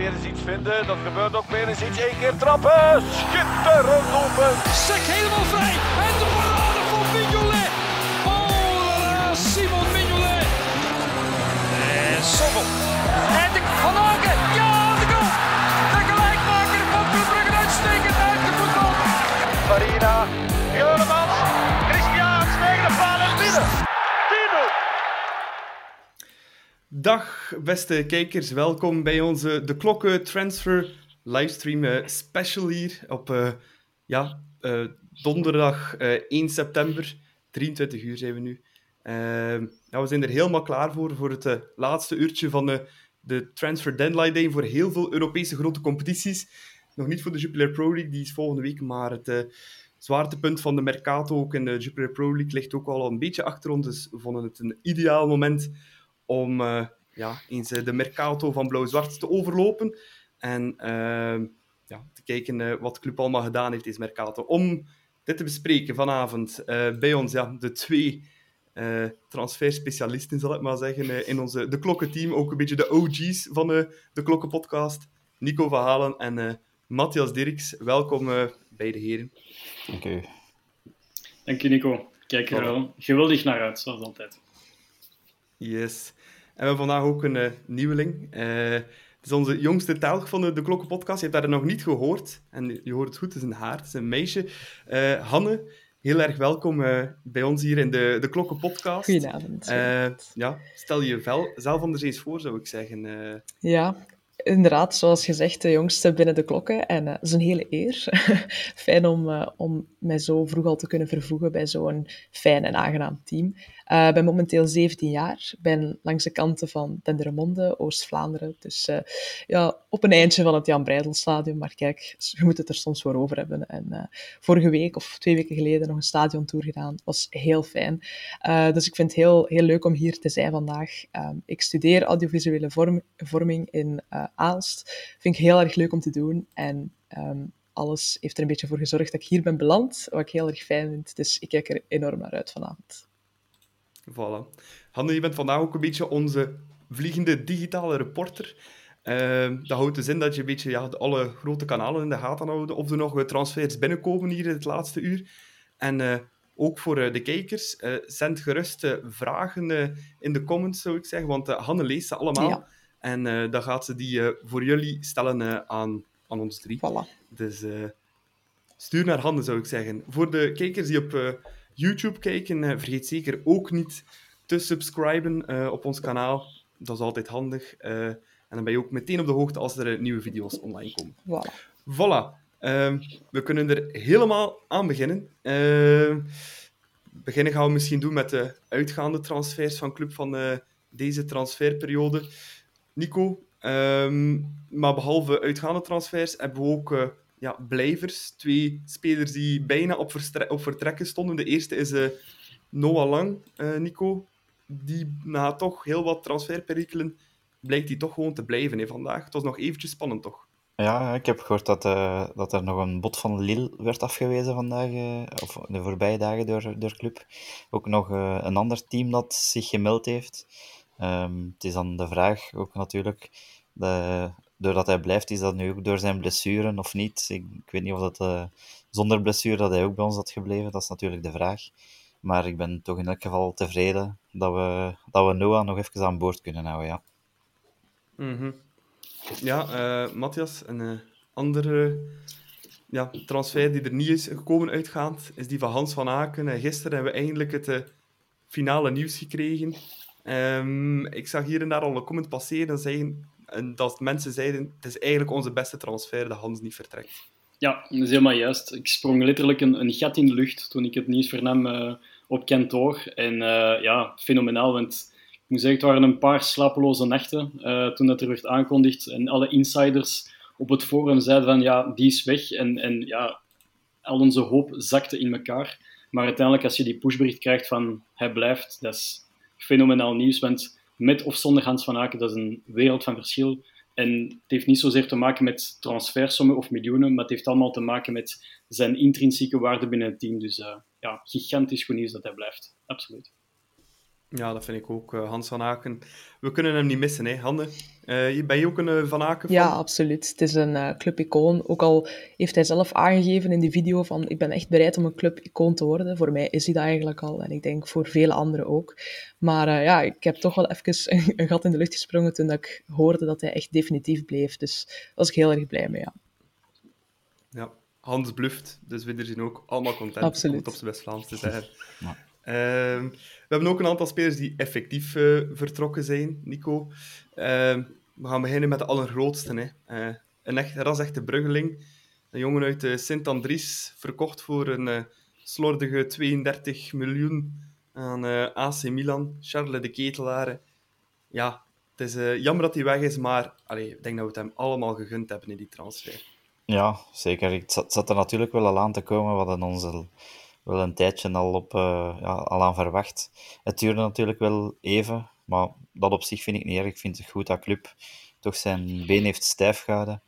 weer eens iets vinden. Dat gebeurt ook weer eens iets. Eén keer trappen. Schitterend open. Sek helemaal vrij. En de parade van Mignolet. Oh, Simon Mignolet. En Sommel. En de Van. Ja, Dag beste kijkers, welkom bij onze De Klokken Transfer livestream eh, special hier op eh, ja, eh, donderdag eh, 1 september. 23 uur zijn we nu. Ehm, we zijn er helemaal klaar voor, voor het laatste uurtje van de, de Transfer Deadline Day voor heel veel Europese grote competities. Nog niet voor de Jupiler Pro League, die is volgende week, maar het zwaartepunt van de Mercato ook in de Jupiler Pro League ligt ook al een beetje achter ons, dus we vonden het een ideaal moment om eh, ja, eens eh, de Mercato van Blauw-Zwart te overlopen en ehm, ja, te kijken eh, wat de club allemaal gedaan heeft deze Mercato. Om dit te bespreken vanavond eh, bij ons ja, de twee eh transferspecialisten, zal ik maar zeggen, eh, in onze de Klokkenteam. Ook een beetje de OG's van eh, de Klokkenpodcast. Nico van Halen en eh, Matthias Dirks. Welkom eh, beide heren. Dank u. Dank je, Nico. Kijk er wel geweldig naar uit, zoals altijd. Yes. En we hebben vandaag ook een eh, nieuweling. Eh, het is onze jongste telg van de, de Klokkenpodcast. Je hebt haar nog niet gehoord. En je hoort het goed, het is een haar, het is een meisje. Eh, Hanne, heel erg welkom bij ons hier in de, de Klokkenpodcast. Goedenavond. Ja, stel je vel, zelf anders eens voor, zou ik zeggen. Ja, inderdaad, zoals gezegd, de jongste binnen de klokken. En dat is een hele eer. fijn om, om mij zo vroeg al te kunnen vervoegen bij zo'n fijn en aangenaam team. Ik ben momenteel 17 jaar, ben langs de kanten van Dendermonde, Oost-Vlaanderen. Dus eh, ja, op een eindje van het Jan Breidelstadion. Maar kijk, je moet het er soms voor over hebben. En eh, vorige week of twee weken geleden nog een stadiontour gedaan. was heel fijn. Dus ik vind het heel, heel leuk om hier te zijn vandaag. Ehm, ik studeer audiovisuele vorm- vorming in Aalst. Vind ik heel erg leuk om te doen. En ehm, alles heeft er een beetje voor gezorgd dat ik hier ben beland, wat ik heel erg fijn vind. Dus ik kijk er enorm naar uit vanavond. Voilà. Hanne, je bent vandaag ook een beetje onze vliegende digitale reporter. Eh, dat houdt dus in dat je een beetje ja, alle grote kanalen in de gaten houdt of er nog eh, transfers binnenkomen hier in het laatste uur. En eh, ook voor eh, de kijkers, zend gerust vragen in de comments, zou ik zeggen, want Hanne leest ze allemaal. Ja. En dan gaat ze die voor jullie stellen aan, aan ons drie. Voilà. Dus stuur naar handen, zou ik zeggen. Voor de kijkers die op YouTube kijken, eh, vergeet zeker ook niet te subscriben eh, op ons kanaal. Dat is altijd handig. eh, en dan ben je ook meteen op de hoogte als er nieuwe video's online komen. voilà. Voilà. Ehm, we kunnen er helemaal aan beginnen. Ehm, beginnen gaan we misschien doen met de uitgaande transfers van club van deze transferperiode. Nico, ehm, maar behalve uitgaande transfers hebben we ook ja, blijvers. Twee spelers die bijna op, op vertrekken stonden. De eerste is eh, Noah Lang, eh, Nico. Die na toch heel wat transferperikelen blijkt hij toch gewoon te blijven hè, vandaag. Het was nog eventjes spannend, toch? Ja, ik heb gehoord dat, eh, dat er nog een bod van Lille werd afgewezen vandaag, of de voorbije dagen door, door club. Ook nog een ander team dat zich gemeld heeft. Ehm, het is dan de vraag ook natuurlijk, de, doordat hij blijft, is dat nu ook door zijn blessuren of niet? Ik, ik weet niet of dat eh, zonder blessure dat hij ook bij ons had gebleven, dat is natuurlijk de vraag. Maar ik ben toch in elk geval tevreden dat we, dat we Noah nog even aan boord kunnen houden, ja. Mhm. Ja, eh, Matthias, een eh, andere ja, transfer die er niet is gekomen uitgaand, is die van Hans van Aken. En gisteren hebben we eindelijk het finale nieuws gekregen. Ehm, ik zag hier en daar al een comment passeren dat, zeggen, en dat mensen zeiden het is eigenlijk onze beste transfer dat Hans niet vertrekt. Ja, dat is helemaal juist. Ik sprong letterlijk een, een gat in de lucht toen ik het nieuws vernam eh, op kantoor. En eh, ja, fenomenaal, want ik moet zeggen, het waren een paar slapeloze nachten eh, toen dat er werd aangekondigd. En alle insiders op het forum zeiden van, ja, die is weg. En, en ja, al onze hoop zakte in elkaar. Maar uiteindelijk, als je die pushbericht krijgt van, hij blijft, dat is fenomenaal nieuws. Want met of zonder Hans van Aken, dat is een wereld van verschil. En het heeft niet zozeer te maken met transfersommen of miljoenen, maar het heeft allemaal te maken met zijn intrinsieke waarde binnen het team. Dus eh, ja, gigantisch goed nieuws dat hij blijft. Absoluut. Ja, dat vind ik ook. Uh, Hans van Aken. We kunnen hem niet missen, hè, Hanne? Uh, ben je ook een uh, Van Aken fan? Ja, absoluut. Het is een uh, club-icoon. Ook al heeft hij zelf aangegeven in die video van ik ben echt bereid om een club-icoon te worden. Voor mij is hij dat eigenlijk al. En ik denk voor vele anderen ook. Maar ja, ik heb toch wel even een, een, gat in de lucht gesprongen toen ik hoorde dat hij echt definitief bleef. Dus daar was ik heel erg blij mee, ja. Ja, Hans bluft. Dus we zijn ook allemaal content Absoluut. om het op zijn West-Vlaams te zeggen. Ja. Ehm, we hebben ook een aantal spelers die effectief uh, vertrokken zijn, Nico. Uh, we gaan beginnen met de allergrootste. Hè. Uh, een echt ras-echte bruggeling. Een jongen uit uh, Sint-Andries, verkocht voor een slordige 32 miljoen aan AC Milan. Charles de Ketelare. Ja, het is jammer dat hij weg is, maar allee, ik denk dat we het hem allemaal gegund hebben in die transfer. Ja, zeker. Het zat, er natuurlijk wel al aan te komen. We hadden onze wel een tijdje al, op, uh, ja, al aan verwacht. Het duurde natuurlijk wel even, maar dat op zich vind ik niet erg. Ik vind het goed dat Club toch zijn been heeft stijf gehouden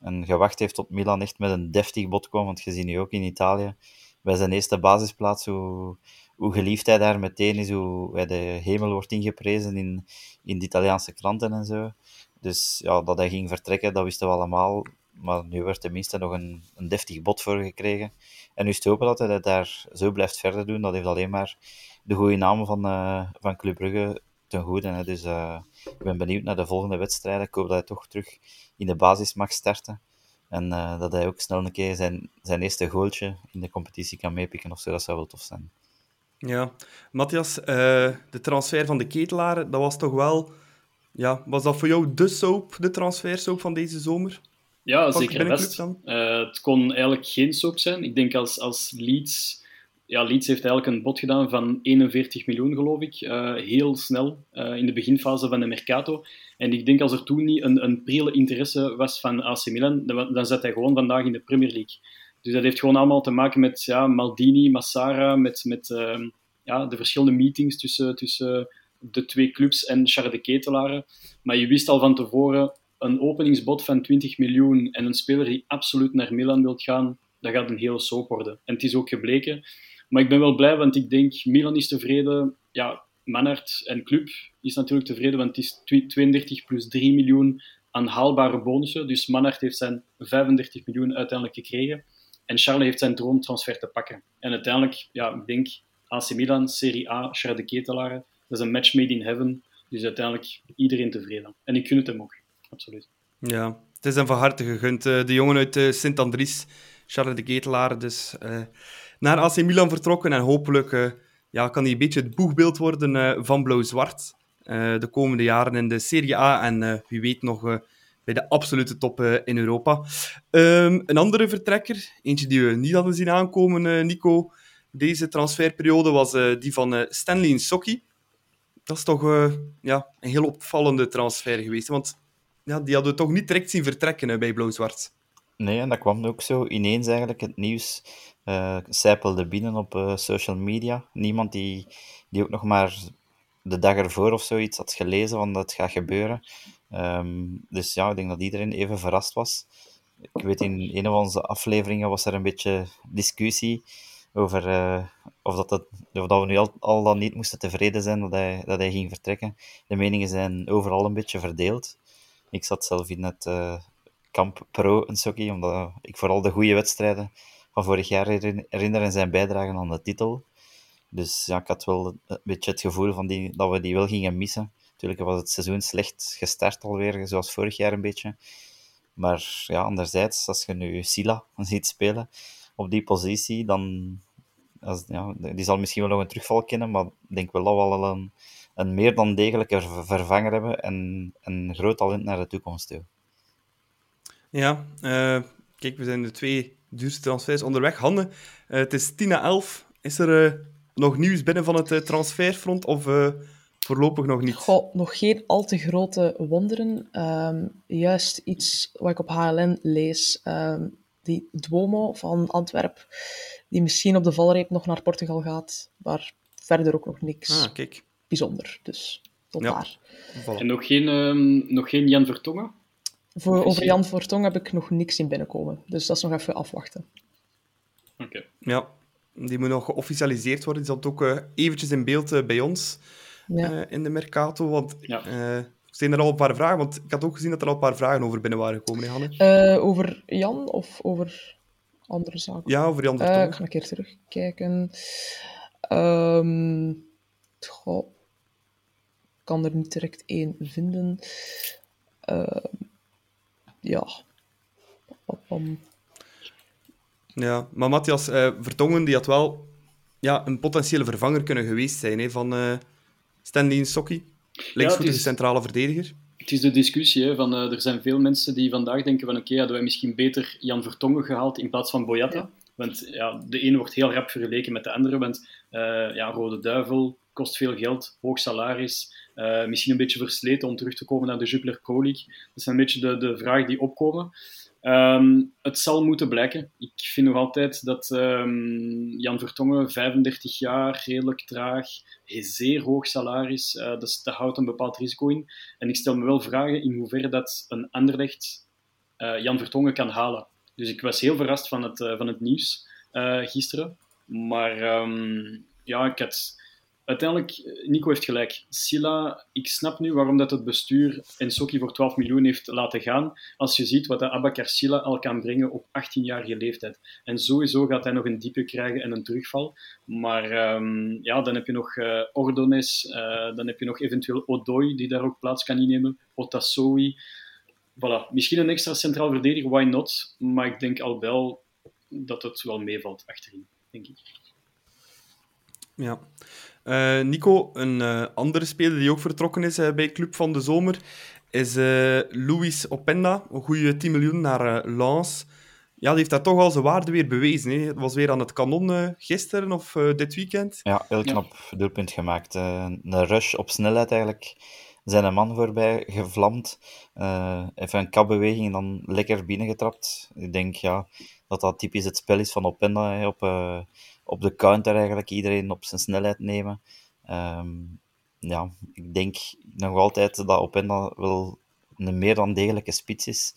en gewacht heeft tot Milan echt met een deftig bod kwam. Want je ziet nu ook in Italië, bij zijn eerste basisplaats, hoe, hoe geliefd hij daar meteen is, hoe hij de hemel wordt ingeprezen in, in de Italiaanse kranten en zo. Dus ja, dat hij ging vertrekken, dat wisten we allemaal. Maar nu werd tenminste nog een, een deftig bod voor gekregen. En nu is het hopen dat hij dat daar zo blijft verder doen. Dat heeft alleen maar de goede naam van, uh, van Club Brugge ten goede. Hè. Dus uh, ik ben benieuwd naar de volgende wedstrijden. Ik hoop dat hij toch terug in de basis mag starten. En uh, dat hij ook snel een keer zijn, zijn eerste goaltje in de competitie kan meepikken of zo. Dat zou wel tof zijn. Ja, Matthias, de transfer van de ketelaren, dat was toch wel... Ja, was dat voor jou de soap, de transfersoap van deze zomer? Ja, zeker best. Uh, het kon eigenlijk geen soap zijn. Ik denk als, als Leeds... Ja, Leeds heeft eigenlijk een bod gedaan van 41 miljoen, geloof ik. Uh, heel snel, uh, in de beginfase van de Mercato. En ik denk als er toen niet een, een prille interesse was van AC Milan, dan, dan zat hij gewoon vandaag in de Premier League. Dus dat heeft gewoon allemaal te maken met ja, Maldini, Massara, met, met ehm, ja, de verschillende meetings tussen, tussen de twee clubs en Charles de Ketelaren. Maar je wist al van tevoren, een openingsbod van 20 miljoen en een speler die absoluut naar Milan wilt gaan, dat gaat een hele soap worden. En het is ook gebleken. Maar ik ben wel blij, want ik denk, Milan is tevreden. Ja, Manhart en club is natuurlijk tevreden, want het is 32 plus 3 miljoen aan haalbare bonussen. Dus Manhart heeft zijn 35 miljoen uiteindelijk gekregen. En Charles heeft zijn droomtransfer te pakken. En uiteindelijk, ja, ik denk AC Milan, Serie A, Charles de Ketelaren. Dat is een match made in heaven. Dus uiteindelijk iedereen tevreden. En ik gun het hem ook absoluut. Ja, het is een van harte gegund. Eh, de jongen uit uh, Sint-Andries, Charles de Ketelaar, dus uh, naar AC Milan vertrokken. En hopelijk ja, kan hij een beetje het boegbeeld worden van Blauw-Zwart. de komende jaren in de Serie A en wie weet nog bij de absolute top in Europa. Um, een andere vertrekker, eentje die we niet hadden zien aankomen, Nico, deze transferperiode, was die van Stanley Sokki. Dat is toch ja, een heel opvallende transfer geweest. Want ja, die hadden we toch niet direct zien vertrekken bij Blauw-Zwart. Nee, en dat kwam ook zo ineens eigenlijk. Het nieuws uh, sijpelde binnen op uh, social media. Niemand die, die ook nog maar de dag ervoor of zoiets had gelezen van dat gaat gebeuren. Um, dus ja, ik denk dat iedereen even verrast was. Ik weet, in een van onze afleveringen was er een beetje discussie over uh, of, dat het, of dat we nu al, al dan niet moesten tevreden zijn dat hij, dat hij ging vertrekken. De meningen zijn overal een beetje verdeeld. Ik zat zelf in het uh, kamp pro een Sokkie, omdat ik vooral de goede wedstrijden van vorig jaar herinner en zijn bijdragen aan de titel. Dus ja, ik had wel een beetje het gevoel van die, dat we die wel gingen missen. Natuurlijk was het seizoen slecht gestart alweer, zoals vorig jaar een beetje. Maar ja, anderzijds, als je nu Sila ziet spelen op die positie, dan... Als, ja, die zal misschien wel nog een terugval kennen, maar ik denk wel dat we al een, een meer dan degelijke vervanger hebben en een groot talent naar de toekomst toe. Ja, uh, kijk, we zijn de twee duurste transfers onderweg. Hanne, uh, het is 10 na 11. Is er uh, nog nieuws binnen van het transferfront of voorlopig nog niet? Goh, nog geen al te grote wonderen. Um, juist iets wat ik op HLN lees. Um, die Duomo van Antwerp, die misschien op de valreep nog naar Portugal gaat, maar verder ook nog niks. Ah, kijk bijzonder. Dus tot daar. En nog geen, um, nog geen Jan Vertongen? Voor, over Jan Vertongen heb ik nog niks in binnenkomen. Dus dat is nog even afwachten. Oké. Ja, die moet nog geofficialiseerd worden. Die zat ook uh, eventjes in beeld uh, bij ons. Ja. eh, in de Mercato? Want Ja. eh, zijn er al een paar vragen? Want ik had ook gezien dat er al een paar vragen over binnen waren gekomen, hè, Hanne? Eh, over Jan of over andere zaken? Ja, over andere Eh, ik ga een keer terugkijken. Ehm goh, kan er niet direct één vinden. Ehm, ja. Ja, maar Matthias eh, Vertongen die had wel ja, een potentiële vervanger kunnen geweest zijn hè, van eh Stanley Sokki. Linksvoetige is- centrale verdediger. Het is de discussie. Hè, van, eh, er zijn veel mensen die vandaag denken van oké, hadden wij misschien beter Jan Vertongen gehaald in plaats van Boyata. Want ja, de ene wordt heel rap vergeleken met de andere. Want eh, ja, Rode Duivel kost veel geld, hoog salaris. eh, misschien een beetje versleten om terug te komen naar de Jupiler Pro League. Dat zijn een beetje de, de vragen die opkomen. Ehm, het zal moeten blijken. Ik vind nog altijd dat ehm, Jan Vertongen, 35 jaar, redelijk traag, zeer hoog salaris, eh dus dat houdt een bepaald risico in. En ik stel me wel vragen in hoeverre dat een Anderlecht eh, Jan Vertongen kan halen. Dus ik was heel verrast van het, eh, van het nieuws eh, gisteren. Maar ehm, ja, ik had... Uiteindelijk, eh, Nico heeft gelijk. Silla, ik snap nu waarom dat het bestuur Ensoki voor 12 miljoen heeft laten gaan. Als je ziet wat de Abakar Silla al kan brengen op 18-jarige leeftijd. En sowieso gaat hij nog een diepe krijgen en een terugval. Maar ehm, ja, dan heb je nog eh Ordones, dan heb je nog eventueel Odoi, die daar ook plaats kan innemen, Otasowi. Voilà, misschien een extra centraal verdediger, why not? Maar ik denk al wel dat het wel meevalt achterin, denk ik. Ja. Eh, Nico, een eh, andere speler die ook vertrokken is eh, bij Club van de Zomer, is eh Luis Openda. Een goede 10 miljoen naar eh Lens. Ja, die heeft daar toch al zijn waarde weer bewezen. Hè. Het was weer aan het kanon gisteren of eh, dit weekend. Ja, heel Ja. knap doelpunt gemaakt. Eh, een rush op snelheid eigenlijk. Zijn een man voorbij gevlamd. Eh, even een kapbeweging en dan lekker binnengetrapt. Ik denk ja, dat dat typisch het spel is van Openda. Op, eh, op de counter eigenlijk. Iedereen op zijn snelheid nemen. Ehm, ja, ik denk nog altijd dat Openda wel een meer dan degelijke spits is.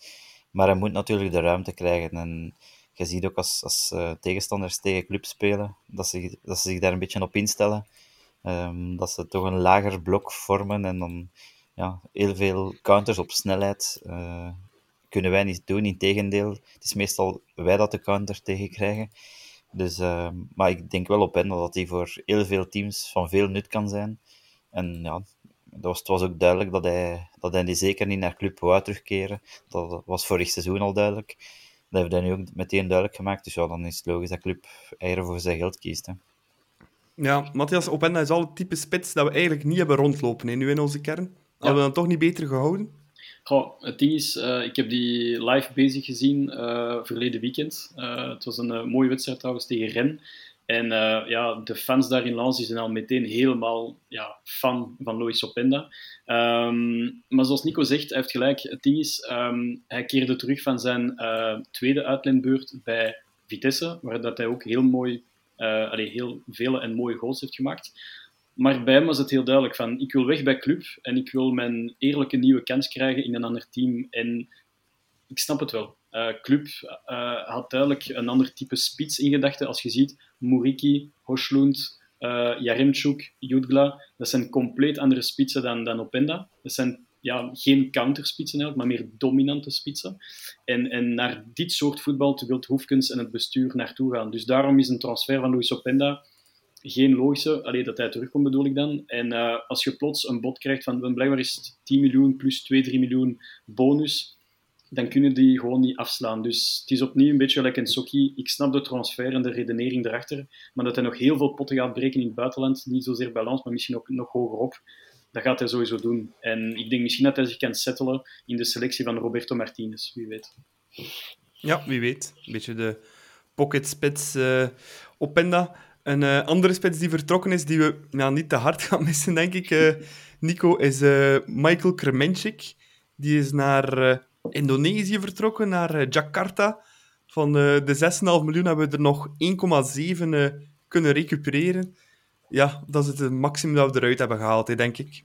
Maar hij moet natuurlijk de ruimte krijgen. En je ziet ook als, als eh, tegenstanders tegen clubs spelen, dat ze, dat ze zich daar een beetje op instellen. Ehm, dat ze toch een lager blok vormen en dan ja, heel veel counters op snelheid eh, kunnen wij niet doen. Integendeel, het is meestal wij dat de counter tegenkrijgen. Dus, ehm, maar ik denk wel op hen dat hij voor heel veel teams van veel nut kan zijn. En ja, dat was, het was ook duidelijk dat hij, dat hij die zeker niet naar club wou terugkeren. Dat was vorig seizoen al duidelijk. Dat heeft hij nu ook meteen duidelijk gemaakt. Dus ja, dan is het logisch dat club eieren voor zijn geld kiest. Hè. Ja, Matthias Openda is al het type spits dat we eigenlijk niet hebben rondlopen hè, nu in onze kern. Hadden we dan toch niet beter gehouden? Goh, het ding is, eh, ik heb die live bezig gezien eh, verleden weekend. Eh, het was een mooie wedstrijd trouwens tegen Rennes. En ja, de fans daar in Lens die zijn al meteen helemaal ja, fan van Lois Openda. Ehm, maar zoals Nico zegt, hij heeft gelijk. Het ding is, ehm, hij keerde terug van zijn tweede uitleenbeurt bij Vitesse, waar dat hij ook heel mooi, eh allee, heel vele en mooie goals heeft gemaakt. Maar bij hem was het heel duidelijk van, ik wil weg bij club en ik wil mijn eerlijke nieuwe kans krijgen in een ander team. En ik snap het wel. Eh, club eh, had duidelijk een ander type spits in gedachten. Als je ziet, Muriki, Hoslund, eh Jaremchuk, Jutgla, dat zijn compleet andere spitsen dan, dan Openda. Dat zijn ja, geen counterspitsen eigenlijk, maar meer dominante spitsen. En, en naar dit soort voetbal wil Hoefkens en het bestuur naartoe gaan. Dus daarom is een transfer van Luis Openda geen logische, alleen dat hij terugkomt bedoel ik dan. En eh, als je plots een bod krijgt van blijkbaar is het 10 miljoen plus 2, 3 miljoen bonus, dan kunnen die gewoon niet afslaan. Dus het is opnieuw een beetje like een Soki. Ik snap de transfer en de redenering erachter, maar dat hij nog heel veel potten gaat breken in het buitenland, niet zozeer bij maar misschien ook nog hogerop, dat gaat hij sowieso doen. En ik denk misschien dat hij zich kan settelen in de selectie van Roberto Martinez, wie weet. Ja, wie weet. Een beetje de pocket spits eh Openda. Een eh, andere spits die vertrokken is, die we ja, niet te hard gaan missen, denk ik, eh, Nico, is Michael Kremencic. Die is naar Indonesië vertrokken, naar Jakarta. Van de 6,5 miljoen hebben we er nog 1,7 eh, kunnen recupereren. Ja, dat is het maximum dat we eruit hebben gehaald, denk ik.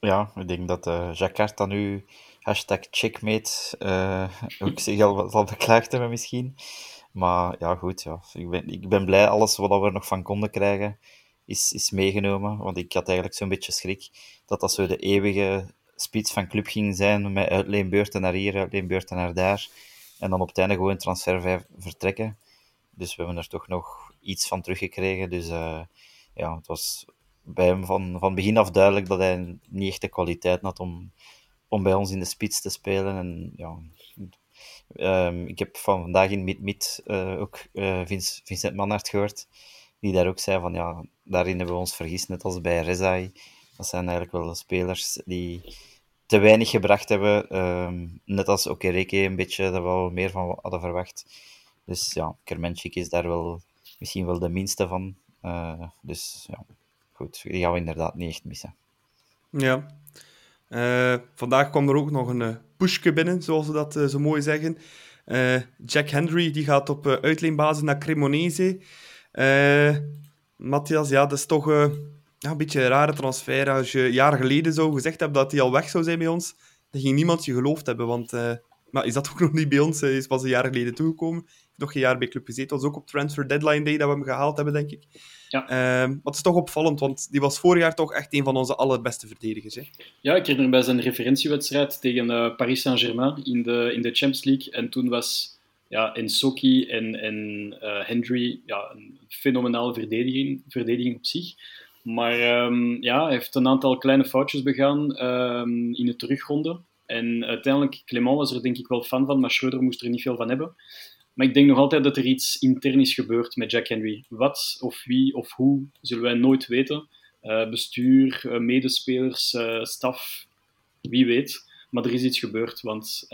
Ja, ik denk dat eh Jakarta nu hashtag checkmate uh, ook zich al zal beklaagd hebben misschien. Maar ja, goed. Ja. Ik, ben, ik ben blij alles wat we er nog van konden krijgen. is, is meegenomen. Want ik had eigenlijk zo'n beetje schrik dat dat zo de eeuwige spits van club ging zijn, met uitleenbeurten naar hier, uitleenbeurten naar daar. En dan op het einde gewoon transfer vertrekken. Dus we hebben er toch nog iets van teruggekregen. Dus uh, ja, het was bij hem van, van begin af duidelijk dat hij niet echt de kwaliteit had om, om bij ons in de spits te spelen. En ja, um, ik heb van vandaag in Mid-Mid uh, ook uh, Vincent Manhart gehoord, die daar ook zei van ja, daarin hebben we ons vergist, net als bij Rezai. Dat zijn eigenlijk wel spelers die te weinig gebracht hebben. Um, net als Okereke een beetje, dat we meer van hadden verwacht. Dus ja, Kermenchik is daar wel misschien wel de minste van. Uh, dus ja, goed, die gaan we inderdaad niet echt missen. Ja. Uh, vandaag kwam er ook nog een uh, pushke binnen, zoals ze dat zo mooi zeggen. Jack Henry die gaat op uitleenbasis naar Cremonese. Matthias, ja, dat is toch een beetje een rare transfer. Als je jaren geleden zou gezegd hebben dat hij al weg zou zijn bij ons, dan ging niemand je geloofd hebben. Want maar is dat ook nog niet bij ons? Hij is pas een jaar geleden toegekomen. Nog geen jaar bij Club gezeten. Dat was ook op Transfer Deadline Day dat we hem gehaald hebben, denk ik. Ja. Maar het is toch opvallend, want die was vorig jaar toch echt een van onze allerbeste verdedigers. Hè? Ja, ik herinner bij zijn referentiewedstrijd tegen uh, Paris Saint-Germain in de, in de Champions League. En toen was ja, Ensoki en, en uh, Hendry ja, een fenomenale verdediging, verdediging op zich. Maar um, ja, hij heeft een aantal kleine foutjes begaan um, in de terugronde. En uiteindelijk, Clement was er denk ik wel fan van, maar Schreuder moest er niet veel van hebben. Maar ik denk nog altijd dat er iets intern is gebeurd met Jack Henry. Wat of wie of hoe zullen wij nooit weten. Uh, bestuur, uh, medespelers, uh, staf, wie weet. Maar er is iets gebeurd, want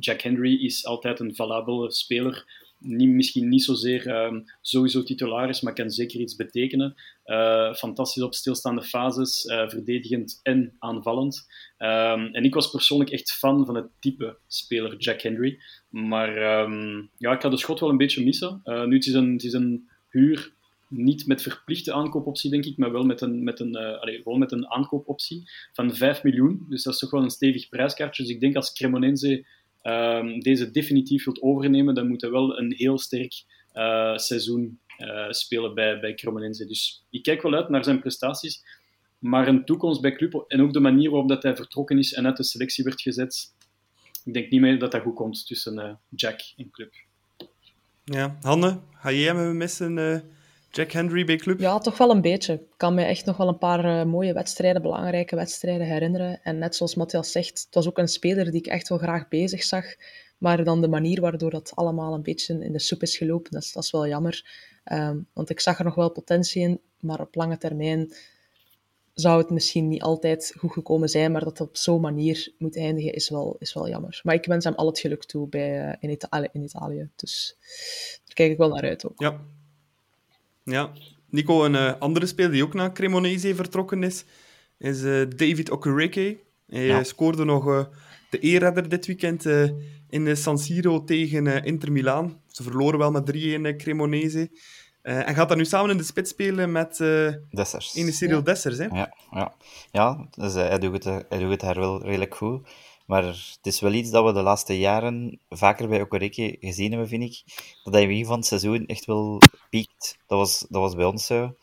Jack Henry is altijd een valabele speler niet, misschien niet zozeer um, sowieso titularis, maar kan zeker iets betekenen. Uh, fantastisch op stilstaande fases, uh, verdedigend en aanvallend. Um, en ik was persoonlijk echt fan van het type speler Jack Henry. Maar um, ja, ik ga de schot wel een beetje missen. Uh, nu het is een, het is een huur, niet met verplichte aankoopoptie, denk ik, maar wel met een, met een, allez, gewoon met een aankoopoptie van 5 miljoen. Dus dat is toch wel een stevig prijskaartje. Dus ik denk als Cremonense um, deze definitief wilt overnemen, dan moet hij wel een heel sterk uh, seizoen uh, spelen bij, bij. Dus ik kijk wel uit naar zijn prestaties, maar een toekomst bij club en ook de manier waarop dat hij vertrokken is en uit de selectie werd gezet, ik denk niet meer dat dat goed komt tussen uh, Jack en club. Ja, Hanne, ga jij hem missen Jack Henry bij club? Ja, toch wel een beetje. Ik kan me echt nog wel een paar uh, mooie wedstrijden, belangrijke wedstrijden herinneren. En net zoals Matthias zegt, het was ook een speler die ik echt wel graag bezig zag. Maar dan de manier waardoor dat allemaal een beetje in de soep is gelopen, dat is, dat is wel jammer. Um, want ik zag er nog wel potentie in, maar op lange termijn zou het misschien niet altijd goed gekomen zijn, maar dat het op zo'n manier moet eindigen, is wel, is wel jammer. Maar ik wens hem al het geluk toe bij, uh, in, Italië, in Italië. Dus daar kijk ik wel naar uit ook. Ja, ja, Nico, een uh, andere speler die ook naar Cremonese vertrokken is, is uh, David Okereke. Hij ja. scoorde nog uh, de eerredder dit weekend in de San Siro tegen Inter Milaan. Ze verloren wel met 3-1 Cremonese. en gaat dan nu samen in de spits spelen met Dessers. in de Cyril ja. Dessers. Hè? Ja, ja. ja dus, hij, doet het, hij doet het daar wel redelijk goed. Maar het is wel iets dat we de laatste jaren vaker bij Okereke gezien hebben, vind ik. Dat hij in begin van het seizoen echt wel piekt. Dat was, dat was bij ons zo.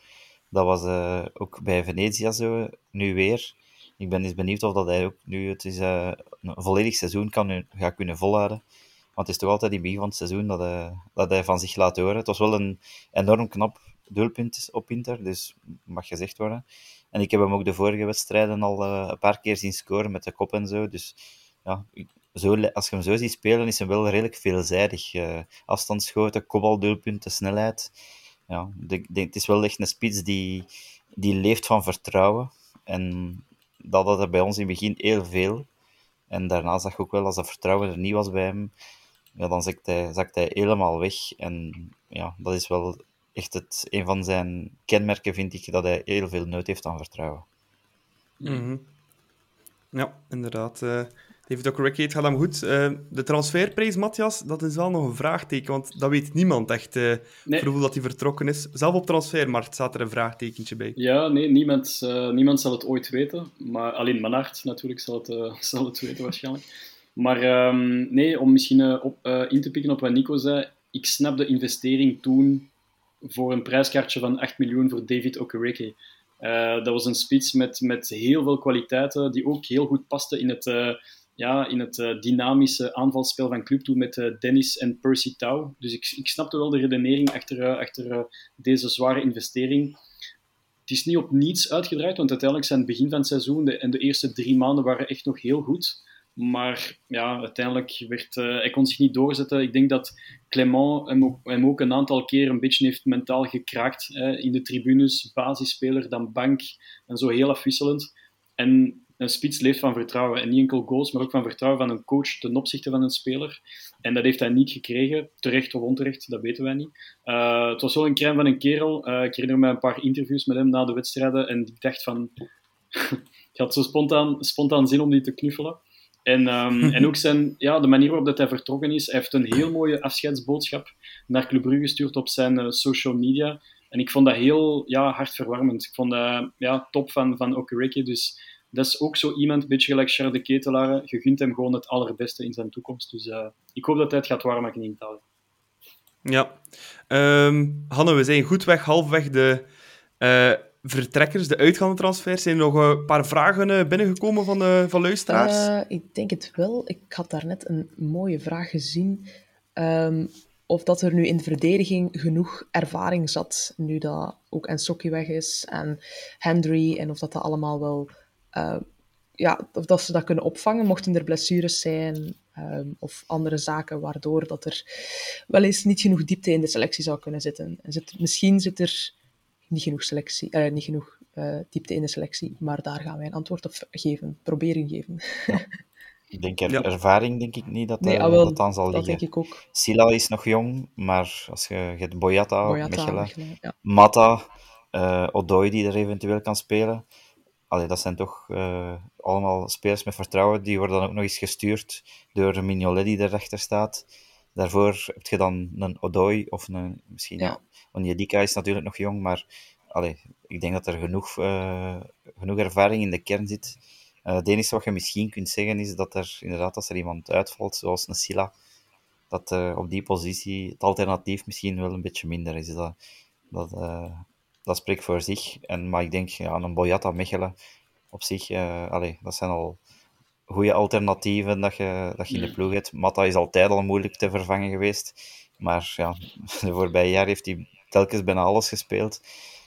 Dat was uh, ook bij Venezia zo. Nu weer. Ik ben eens benieuwd of dat hij ook nu het is, uh, een volledig seizoen kan gaat kunnen volhouden. Want het is toch altijd in het begin van het seizoen dat hij, dat hij van zich laat horen. Het was wel een enorm knap doelpunt op Inter, dus mag gezegd worden. En ik heb hem ook de vorige wedstrijden al uh, een paar keer zien scoren met de kop en zo. Dus ja, zo, als je hem zo ziet spelen, is hij wel redelijk veelzijdig. Uh, afstandsschoten, kopbaldoelpunten, snelheid. Ja, de, de, het is wel echt een spits die, die leeft van vertrouwen. En dat had er bij ons in het begin heel veel. En daarna zag ik ook wel, als dat vertrouwen er niet was bij hem, ja, dan zakt hij, zakt hij helemaal weg. En ja, dat is wel echt het, een van zijn kenmerken, vind ik, dat hij heel veel nood heeft aan vertrouwen. Mm -hmm. Ja, inderdaad. Uh, David Okereke, het gaat hem goed. Uh, de transferprijs, Matthias, dat is wel nog een vraagteken, want dat weet niemand echt. Uh, nee. Voor dat hij vertrokken is. Zelf op transfermarkt staat er een vraagtekentje bij. Ja, nee, niemand, niemand zal het ooit weten. Maar alleen Manart natuurlijk zal het, zal het weten waarschijnlijk. Maar um, nee, om misschien op, in te pikken op wat Nico zei, ik snap de investering toen voor een prijskaartje van 8 miljoen voor David Okereke. Uh, dat was een spits met, met heel veel kwaliteiten, die ook heel goed paste in het, uh, ja, in het uh, dynamische aanvalspel van Club toen met Dennis en Percy Tau. Dus ik, ik snapte wel de redenering achter, achter deze zware investering. Het is niet op niets uitgedraaid, want uiteindelijk zijn het begin van het seizoen en de eerste drie maanden waren echt nog heel goed. Maar ja, uiteindelijk werd, uh, hij kon zich niet doorzetten. Ik denk dat Clement hem ook, hem ook een aantal keer een beetje heeft mentaal gekraakt. Hè, in de tribunes, basisspeler, dan bank en zo heel afwisselend. En een spits leeft van vertrouwen. En niet enkel goals, maar ook van vertrouwen van een coach ten opzichte van een speler. En dat heeft hij niet gekregen, terecht of onterecht, dat weten wij niet. Uh, het was wel een crème van een kerel. Uh, ik herinner me een paar interviews met hem na de wedstrijden en ik dacht van... ik had zo spontaan, spontaan zin om die te knuffelen. En, um, en ook zijn, ja, de manier waarop dat hij vertrokken is. Hij heeft een heel mooie afscheidsboodschap naar Club Brugge gestuurd op zijn uh, social media. En ik vond dat heel ja, hartverwarmend. Ik vond dat ja, top van, van Okereke. Dus dat is ook zo iemand, een beetje gelijk Charles de Ketelaar. Je gunt hem gewoon het allerbeste in zijn toekomst. Dus uh, ik hoop dat hij het gaat waarmaken in Italië. Ja. Um, Hanne, we zijn goed weg, halfweg de uh, vertrekkers, de uitgaande transfers. Zijn er nog een paar vragen binnengekomen van, uh, van luisteraars? Uh, ik denk het wel. Ik had daarnet een mooie vraag gezien. Um, of dat er nu in de verdediging genoeg ervaring zat, nu dat ook Ensoki weg is en Hendry, en of dat dat allemaal wel... Ja, of dat ze dat kunnen opvangen, mochten er blessures zijn um, of andere zaken, waardoor dat er wel eens niet genoeg diepte in de selectie zou kunnen zitten. En zit, misschien zit er niet genoeg, selectie, uh, niet genoeg uh, diepte in de selectie, maar daar gaan wij een antwoord op geven, proberen geven. Ja. Ik denk er, ja. ervaring denk ik niet dat nee, ah, wel, dat dan zal dat liggen. denk ik ook. Sila is nog jong, maar als je, je hebt Boyata, Boyata Mechelen, Mechelen, ja. Mata, uh, Odoi die er eventueel kan spelen. Allee, dat zijn toch uh, allemaal spelers met vertrouwen. Die worden dan ook nog eens gestuurd door Mignolet die erachter staat. Daarvoor heb je dan een Odoi of een, misschien ja. Onyedika is natuurlijk nog jong, maar allee, ik denk dat er genoeg, uh, genoeg ervaring in de kern zit. Uh, het enige wat je misschien kunt zeggen is dat er inderdaad, als er iemand uitvalt, zoals een Silla, dat uh, op die positie het alternatief misschien wel een beetje minder is. Dat, dat, dat spreekt voor zich. En, maar ik denk, ja, een Boyata Mechelen op zich, allee, dat zijn al goede alternatieven dat je, dat je in de ploeg hebt. Matta is altijd al moeilijk te vervangen geweest. Maar ja, de voorbije jaar heeft hij telkens bijna alles gespeeld.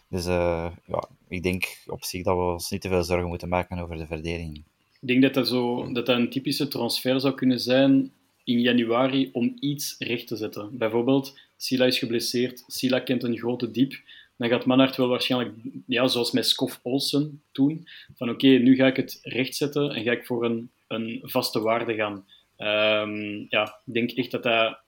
Dus uh, ja, ik denk op zich dat we ons niet te veel zorgen moeten maken over de verdediging. Ik denk dat dat, zo, dat dat een typische transfer zou kunnen zijn in januari om iets recht te zetten. Bijvoorbeeld, Sila is geblesseerd, Sila kent een grote diep. Dan gaat Manhart wel waarschijnlijk, ja, zoals met Skof Olsen toen, van oké, nu ga ik het rechtzetten en ga ik voor een, een vaste waarde gaan. Um, ja, ik denk echt dat dat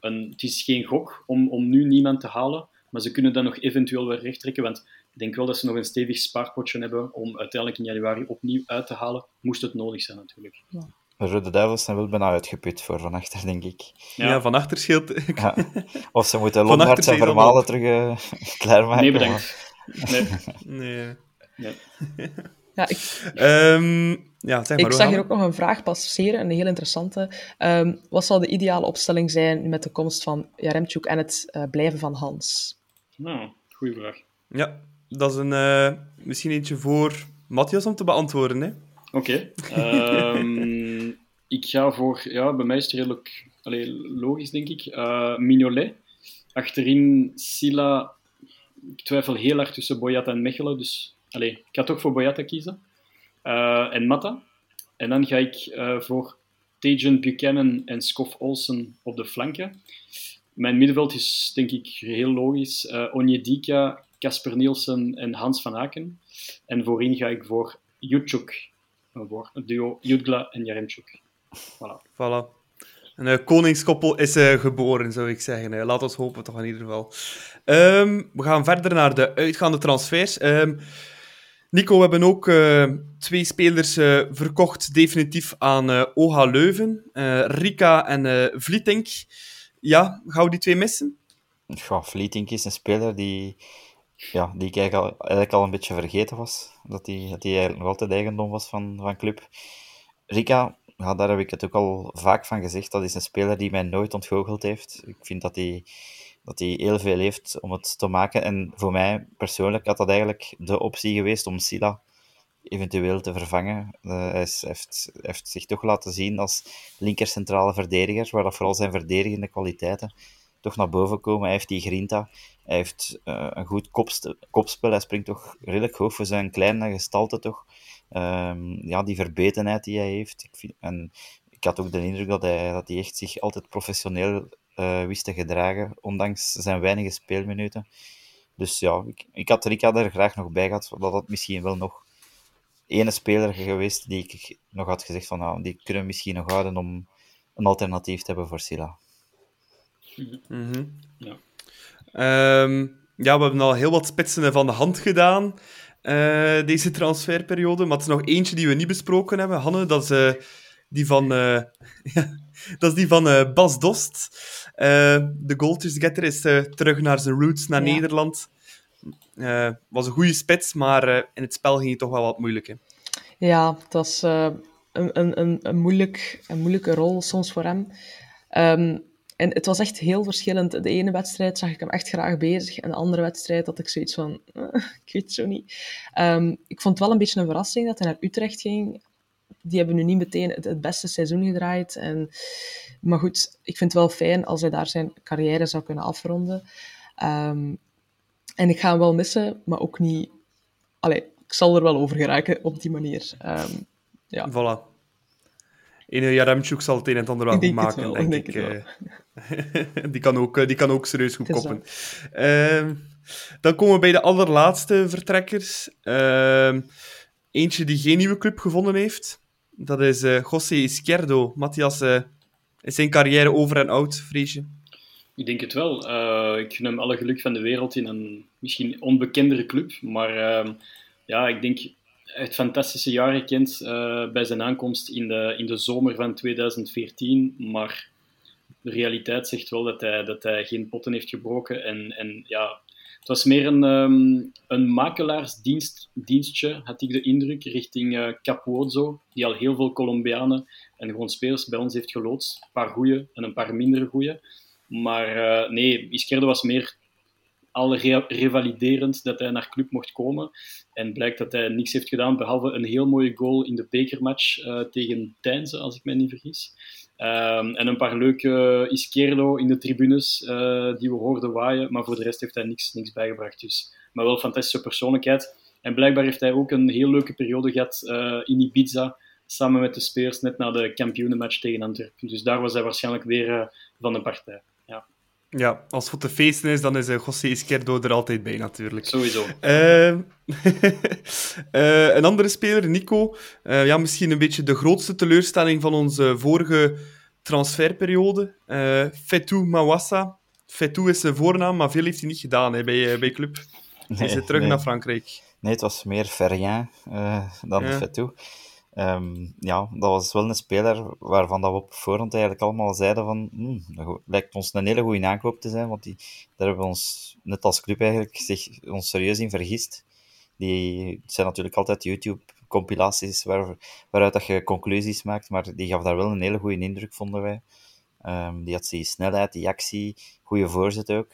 een, het is geen gok om, om nu niemand te halen, maar ze kunnen dat nog eventueel weer rechttrekken, want ik denk wel dat ze nog een stevig spaarpotje hebben om uiteindelijk in januari opnieuw uit te halen, moest het nodig zijn natuurlijk. Ja. De Rode Duivels zijn wel bijna uitgeput voor Van Achter, denk ik. Ja, ja Van Achter scheelt... Ja. Of ze moeten Lonhart en Vermalen terug uh, klaarmaken. Nee, bedankt. Nee. nee. nee. Ja, ik, um, ja, zeg maar, ik zag hier ook nog een vraag passeren, een heel interessante. Um, wat zou de ideale opstelling zijn met de komst van Jaremchuk en het uh, blijven van Hans? Nou, goede vraag. Ja, dat is een, uh, misschien eentje voor Matthias om te beantwoorden. Hè? Oké. Okay. um, ik ga voor... Ja, bij mij is het redelijk logisch, denk ik. Uh, Mignolet. Achterin Sila. Ik twijfel heel erg tussen Boyata en Mechelen, dus... Allee, ik ga toch voor Boyata kiezen. Uh, en Matta. En dan ga ik uh, voor Tejan Buchanan en Skof Olsen op de flanken. Mijn middenveld is denk ik heel logisch. Uh, Onyedika, Casper Nielsen en Hans van Aken. En voorin ga ik voor Jutschuk. Voor het duo Jutgla en Jaremchuk. Voilà. voilà. Een uh, koningskoppel is uh, geboren, zou ik zeggen. Uh, laat ons hopen, toch in ieder geval. Um, we gaan verder naar de uitgaande transfers. Um, Nico, we hebben ook uh, twee spelers uh, verkocht, definitief aan uh, OHA Leuven. Rika en Vlietink. Ja, gaan we die twee missen? Ja, Vlietink is een speler die, ja, die ik eigenlijk al, eigenlijk al een beetje vergeten was. Dat hij dat die eigenlijk nog altijd eigendom was van, van club. Rika, ja, daar heb ik het ook al vaak van gezegd. Dat is een speler die mij nooit ontgoocheld heeft. Ik vind dat hij dat hij heel veel heeft om het te maken. En voor mij persoonlijk had dat eigenlijk de optie geweest om Sila eventueel te vervangen. Uh, hij, is, heeft, heeft, zich toch laten zien als linker centrale verdediger, waar dat vooral zijn verdedigende kwaliteiten toch naar boven komen. Hij heeft die grinta, hij heeft uh, een goed kopspel, hij springt toch redelijk hoog voor zijn kleine gestalte toch. Um, ja, die verbetenheid die hij heeft. Ik vind, en ik had ook de indruk dat hij, dat hij echt zich altijd professioneel uh, wist te gedragen, ondanks zijn weinige speelminuten. Dus ja, ik, ik had Rika er graag nog bij gehad, dat dat misschien wel nog ene speler geweest die ik nog had gezegd van nou, die kunnen we misschien nog houden om een alternatief te hebben voor Silla. Mm -hmm. ja. Um, ja, we hebben al heel wat spitsen van de hand gedaan uh, deze transferperiode, maar het is nog eentje die we niet besproken hebben, Hanne, dat is uh, die van, uh, dat is die van Bas Dost. de goaltjesgetter is terug naar zijn roots, naar ja. Nederland. Was een goede spits, maar in het spel ging het toch wel wat moeilijk. Hè? Ja, het was een, een, een, moeilijk, een moeilijke rol soms voor hem. Um, en het was echt heel verschillend. De ene wedstrijd zag ik hem echt graag bezig. En de andere wedstrijd had ik zoiets van... ik weet het zo niet. Um, ik vond het wel een beetje een verrassing dat hij naar Utrecht ging. Die hebben nu niet meteen het, het beste seizoen gedraaid. En, maar goed, ik vind het wel fijn als hij daar zijn carrière zou kunnen afronden. Um, en ik ga hem wel missen, maar ook niet... Allee, ik zal er wel over geraken op die manier. Um, ja. Voilà. Ene Jaremchuk zal het een en het ander wel goed maken, denk, ik. ik die, kan ook, die kan ook serieus goed koppen. Uh, dan komen we bij de allerlaatste vertrekkers. Uh, eentje die geen nieuwe club gevonden heeft. Dat is uh, José Izquierdo. Matthias, uh, is zijn carrière over en oud, vrees je? Ik denk het wel. Uh, ik gun hem alle geluk van de wereld in een misschien onbekendere club. Maar uh, ja, ik denk het fantastische jaar gekend uh, bij zijn aankomst in de, in de zomer van 2014. Maar de realiteit zegt wel dat hij, dat hij geen potten heeft gebroken. En, en ja, het was meer een, um, een makelaarsdienstje, had ik de indruk, richting uh, Capuozzo, die al heel veel Colombianen en gewoon spelers bij ons heeft geloodst. Een paar goede en een paar mindere goede. Maar uh, nee, Izquierdo was meer al revaliderend dat hij naar club mocht komen. En blijkt dat hij niks heeft gedaan, behalve een heel mooie goal in de bekermatch uh, tegen Deinze, als ik mij niet vergis. Um, en een paar leuke Izquierdo in de tribunes uh, die we hoorden waaien. Maar voor de rest heeft hij niks, niks bijgebracht. Dus. Maar wel fantastische persoonlijkheid. En blijkbaar heeft hij ook een heel leuke periode gehad uh, in Ibiza. Samen met de spelers net na de kampioenenmatch tegen Antwerpen. Dus daar was hij waarschijnlijk weer van de partij. Ja, als het te feesten is, dan is uh, José Izquierdo er altijd bij, natuurlijk. Sowieso. Uh, uh, een andere speler, Nico. ja, misschien een beetje de grootste teleurstelling van onze vorige transferperiode. Uh, Fetou Mawassa. Fetou is zijn voornaam, maar veel heeft hij niet gedaan hè, bij, bij club. Hij nee, is terug nee. naar Frankrijk. Nee, het was meer Ferrien dan ja. Fetou. Um, ja, dat was wel een speler waarvan dat we op voorhand eigenlijk allemaal zeiden van hmm, dat lijkt ons een hele goede aankoop te zijn, want die, daar hebben we ons, net als club eigenlijk, zich, ons serieus in vergist. Die, het zijn natuurlijk altijd YouTube-compilaties waar, waaruit dat je conclusies maakt, maar die gaf daar wel een hele goede indruk, vonden wij. Um, die had die snelheid, die actie, goede voorzet ook.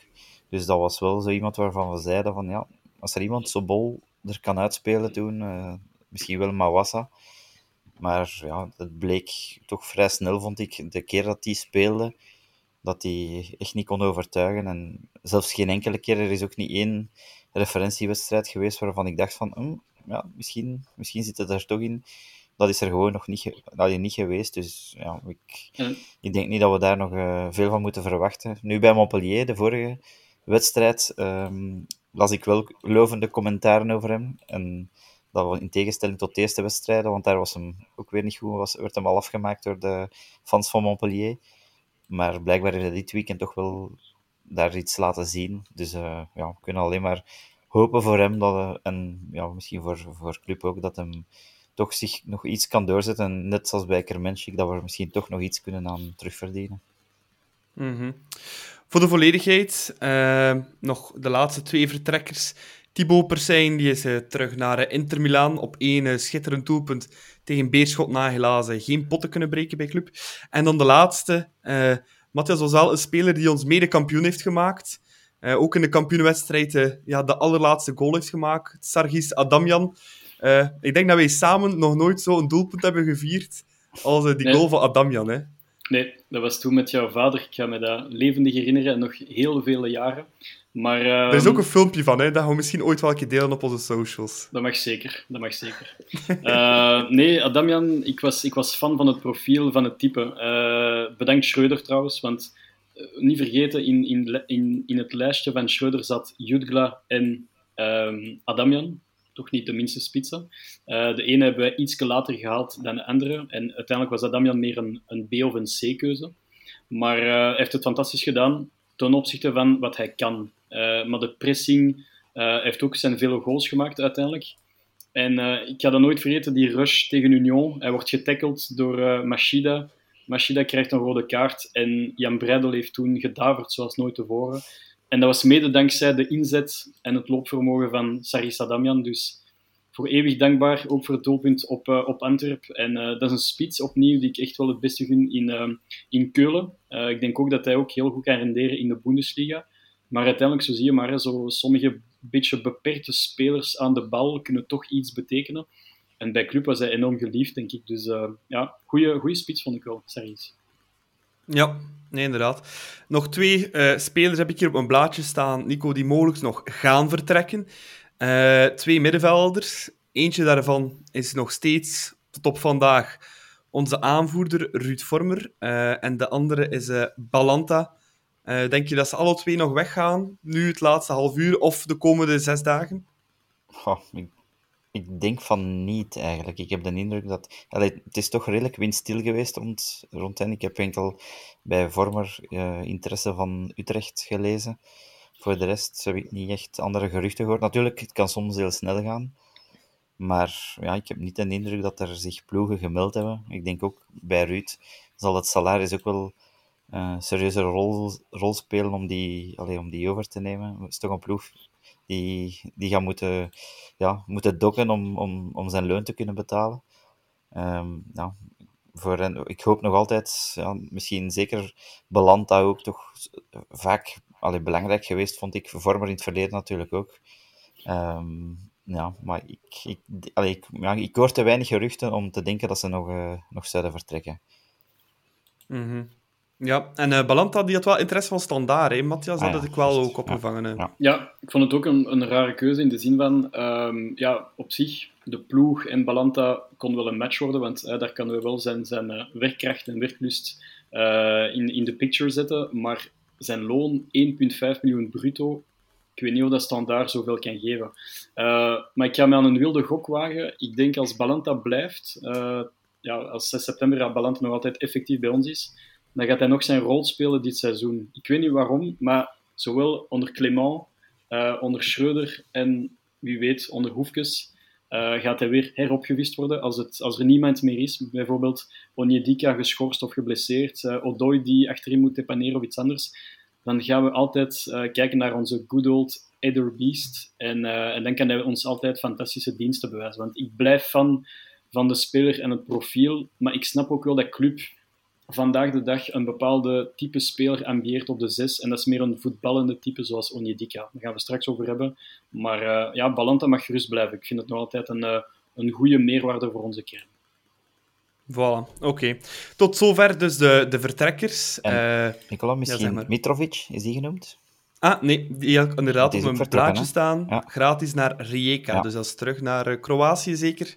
Dus dat was wel zo iemand waarvan we zeiden van ja, als er iemand zo bol er kan uitspelen toen, uh, misschien wel Mawassa, maar ja, het bleek toch vrij snel, vond ik, de keer dat hij speelde, dat hij echt niet kon overtuigen. En zelfs geen enkele keer, er is ook niet één referentiewedstrijd geweest waarvan ik dacht van, hm, ja, misschien, misschien zit het er toch in. Dat is er gewoon nog niet, dat is niet geweest. Dus ja, ik, ja. ik denk niet dat we daar nog uh, veel van moeten verwachten. Nu bij Montpellier, de vorige wedstrijd, um, las ik wel lovende commentaren over hem. En dat was in tegenstelling tot de eerste wedstrijden, want daar was hem ook weer niet goed, was, werd hem al afgemaakt door de fans van Montpellier. Maar blijkbaar heeft hij dit weekend toch wel daar iets laten zien. Dus uh, ja, we kunnen alleen maar hopen voor hem dat, uh, en ja, misschien voor, voor club ook, dat hem toch zich nog iets kan doorzetten. En net zoals bij Kermenschik, dat we misschien toch nog iets kunnen aan terugverdienen. -hmm. Voor de volledigheid, uh, nog de laatste twee vertrekkers. Thibaut Persijn die is uh, terug naar uh, Inter Milaan op één uh, schitterend doelpunt tegen Beerschot na helaas geen potten kunnen breken bij club. En dan de laatste, Matthias wel een speler die ons mede kampioen heeft gemaakt. Ook in de kampioenwedstrijd ja, de allerlaatste goal heeft gemaakt. Sargis Adamjan. Ik denk dat wij samen nog nooit zo een doelpunt hebben gevierd als die nee. goal van Adamjan. Hè? Nee, dat was toen met jouw vader. Ik ga me dat levendig herinneren en nog heel vele jaren. Maar, uh, er is ook een filmpje van, hè? dat gaan we misschien ooit wel een keer delen op onze socials. Dat mag zeker, dat mag zeker. uh, nee, Adamian, ik was, ik was fan van het profiel, van het type. Uh, bedankt Schreuder trouwens, want niet vergeten, in, in, in, in het lijstje van Schreuder zat Jutgla en um, Adamian. Toch niet de minste spitsen. de ene hebben we iets later gehaald dan de andere. En uiteindelijk was Adamian meer een, een B- of een C-keuze. Maar hij heeft het fantastisch gedaan ten opzichte van wat hij kan. Uh, maar de pressing heeft ook zijn vele goals gemaakt uiteindelijk. En ik ga dat nooit vergeten, die rush tegen Union. Hij wordt getackeld door Machida. Machida krijgt een rode kaart en Jan Breidel heeft toen gedaverd zoals nooit tevoren. En dat was mede dankzij de inzet en het loopvermogen van Saris Adamian. Dus voor eeuwig dankbaar, ook voor het doelpunt op, uh, op Antwerp. En uh, dat is een spits opnieuw die ik echt wel het beste gun in, uh, in Keulen. ik denk ook dat hij ook heel goed kan renderen in de Bundesliga. Maar uiteindelijk, zo zie je maar, zo sommige beetje beperkte spelers aan de bal kunnen toch iets betekenen. En bij Club was hij enorm geliefd, denk ik. Dus ja, goede spits vond ik wel, serieus. Ja, nee, inderdaad. Nog twee spelers heb ik hier op mijn blaadje staan, Nico, die mogelijk nog gaan vertrekken. Uh, twee middenvelders. Eentje daarvan is nog steeds tot op vandaag onze aanvoerder Ruud Vormer. Uh, en de andere is Balanta. denk je dat ze alle twee nog weggaan, nu het laatste half uur of de komende zes dagen? Ik, ik, denk van niet eigenlijk. Ik heb de indruk dat. Het is toch redelijk windstil geweest rond, rond hen. Ik heb enkel bij Vormer interesse van Utrecht gelezen. Voor de rest heb ik niet echt andere geruchten gehoord. Natuurlijk, het kan soms heel snel gaan. Maar ja, ik heb niet de indruk dat er zich ploegen gemeld hebben. Ik denk ook bij Ruud zal het salaris ook wel een serieuze rol, rol spelen om die, allee, om die over te nemen. Het is toch een ploeg die, die gaat moeten, ja, moeten dokken om, om, om zijn loon te kunnen betalen. Um, ja, voor ik hoop nog altijd, ja, misschien zeker belandt dat ook toch vaak allee, belangrijk geweest, vond ik. Vormer in het verleden natuurlijk ook. Um, ja, maar ik, ik, allee, ik, ik hoor te weinig geruchten om te denken dat ze nog, uh, nog zouden vertrekken. -hmm. Ja, en uh, Balanta die had wel interesse van standaard, hè, Matthias? Dat ah, had ik wel ook opgevangen. Ja, ja. ja, ik vond het ook een, een rare keuze in de zin van, um, ja, op zich, de ploeg en Balanta kon wel een match worden, want uh, daar kunnen we wel zijn, zijn uh, werkkracht en werklust in, in de picture zetten, maar zijn loon 1,5 miljoen bruto. Ik weet niet of dat standaard zoveel kan geven. Uh, maar ik ga me aan een wilde gok wagen. Ik denk als Balanta blijft, uh, ja, als 6 september Balanta nog altijd effectief bij ons is, dan gaat hij nog zijn rol spelen dit seizoen. Ik weet niet waarom, maar zowel onder Clément, uh, onder Schreuder en wie weet onder Hoefkes, uh, gaat hij weer heropgevist worden als, het, als er niemand meer is. Bijvoorbeeld Onyedika geschorst of geblesseerd, uh, Odoi die achterin moet depaneren of iets anders. Dan gaan we altijd kijken naar onze good old Ether Beast. En, en, dan kan hij ons altijd fantastische diensten bewijzen. Want ik blijf fan van de speler en het profiel. Maar ik snap ook wel dat club vandaag de dag een bepaalde type speler ambieert op de zes. En dat is meer een voetballende type zoals Onyedika. Daar gaan we straks over hebben. Maar uh, ja, Balanta mag gerust blijven. Ik vind het nog altijd een, uh, een goede meerwaarde voor onze kern. Voilà, oké. Okay. Tot zover dus de, de vertrekkers. En, uh, Nicola, misschien ja, Mitrovic, is die genoemd? Ah, nee, die had inderdaad op een plaatje staan. Ja. Gratis naar Rijeka. Ja. Dus dat is terug naar Kroatië zeker.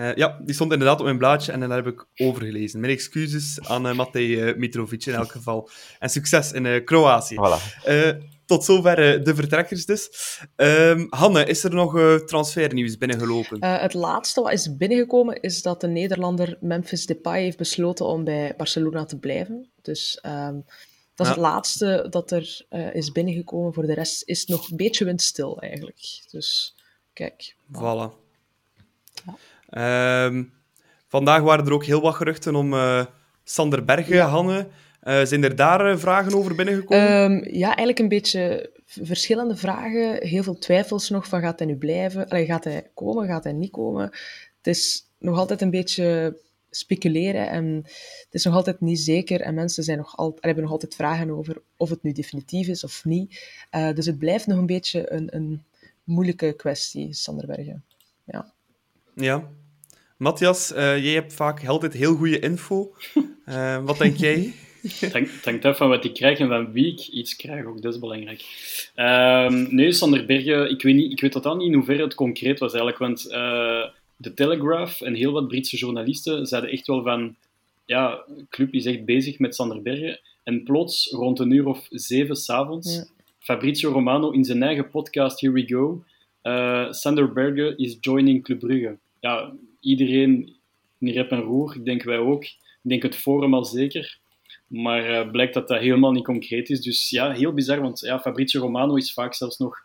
Uh, ja, die stond inderdaad op mijn blaadje en dan heb ik overgelezen. Mijn excuses aan uh, Matej uh, Mitrovic in elk geval. En succes in Kroatië. Voilà. tot zover de vertrekkers dus. Ehm, Hanne, is er nog transfernieuws binnengelopen? het laatste wat is binnengekomen is dat de Nederlander Memphis Depay heeft besloten om bij Barcelona te blijven. Dus um, dat is ja. het laatste dat er is binnengekomen. Voor de rest is het nog een beetje windstil eigenlijk. Dus kijk. Voilà. Ja. Um, vandaag waren er ook heel wat geruchten om uh, Sander Bergen, ja. Hanne. Uh, zijn er daar uh, vragen over binnengekomen? Um, ja, eigenlijk een beetje verschillende vragen. Heel veel twijfels nog van gaat hij nu blijven? Allee, gaat hij komen? Gaat hij niet komen? Het is nog altijd een beetje speculeren en het is nog altijd niet zeker en mensen zijn nog al, hebben nog altijd vragen over of het nu definitief is of niet. Uh, dus het blijft nog een beetje een, een moeilijke kwestie, Sanderbergen. Ja. Ja. Matthias, uh, jij hebt vaak altijd heel goede info. Uh, wat denk jij? Het hangt af van wat ik krijg en van wie ik iets krijg, ook dat is belangrijk. Um, nee, Sander Bergen, ik weet, niet, ik weet totaal niet in hoeverre het concreet was eigenlijk, want uh, de Telegraph en heel wat Britse journalisten zeiden echt wel van, ja, club is echt bezig met Sander Bergen. En plots, rond een uur of zeven s'avonds, ja. Fabrizio Romano in zijn eigen podcast Here We Go, uh, Sander Bergen is joining Club Brugge. Ja, iedereen in rep en roer, ik denk wij ook. Ik denk het forum al zeker. Maar uh, blijkt dat dat helemaal niet concreet is. Dus ja, heel bizar, want ja, Fabrizio Romano is vaak zelfs nog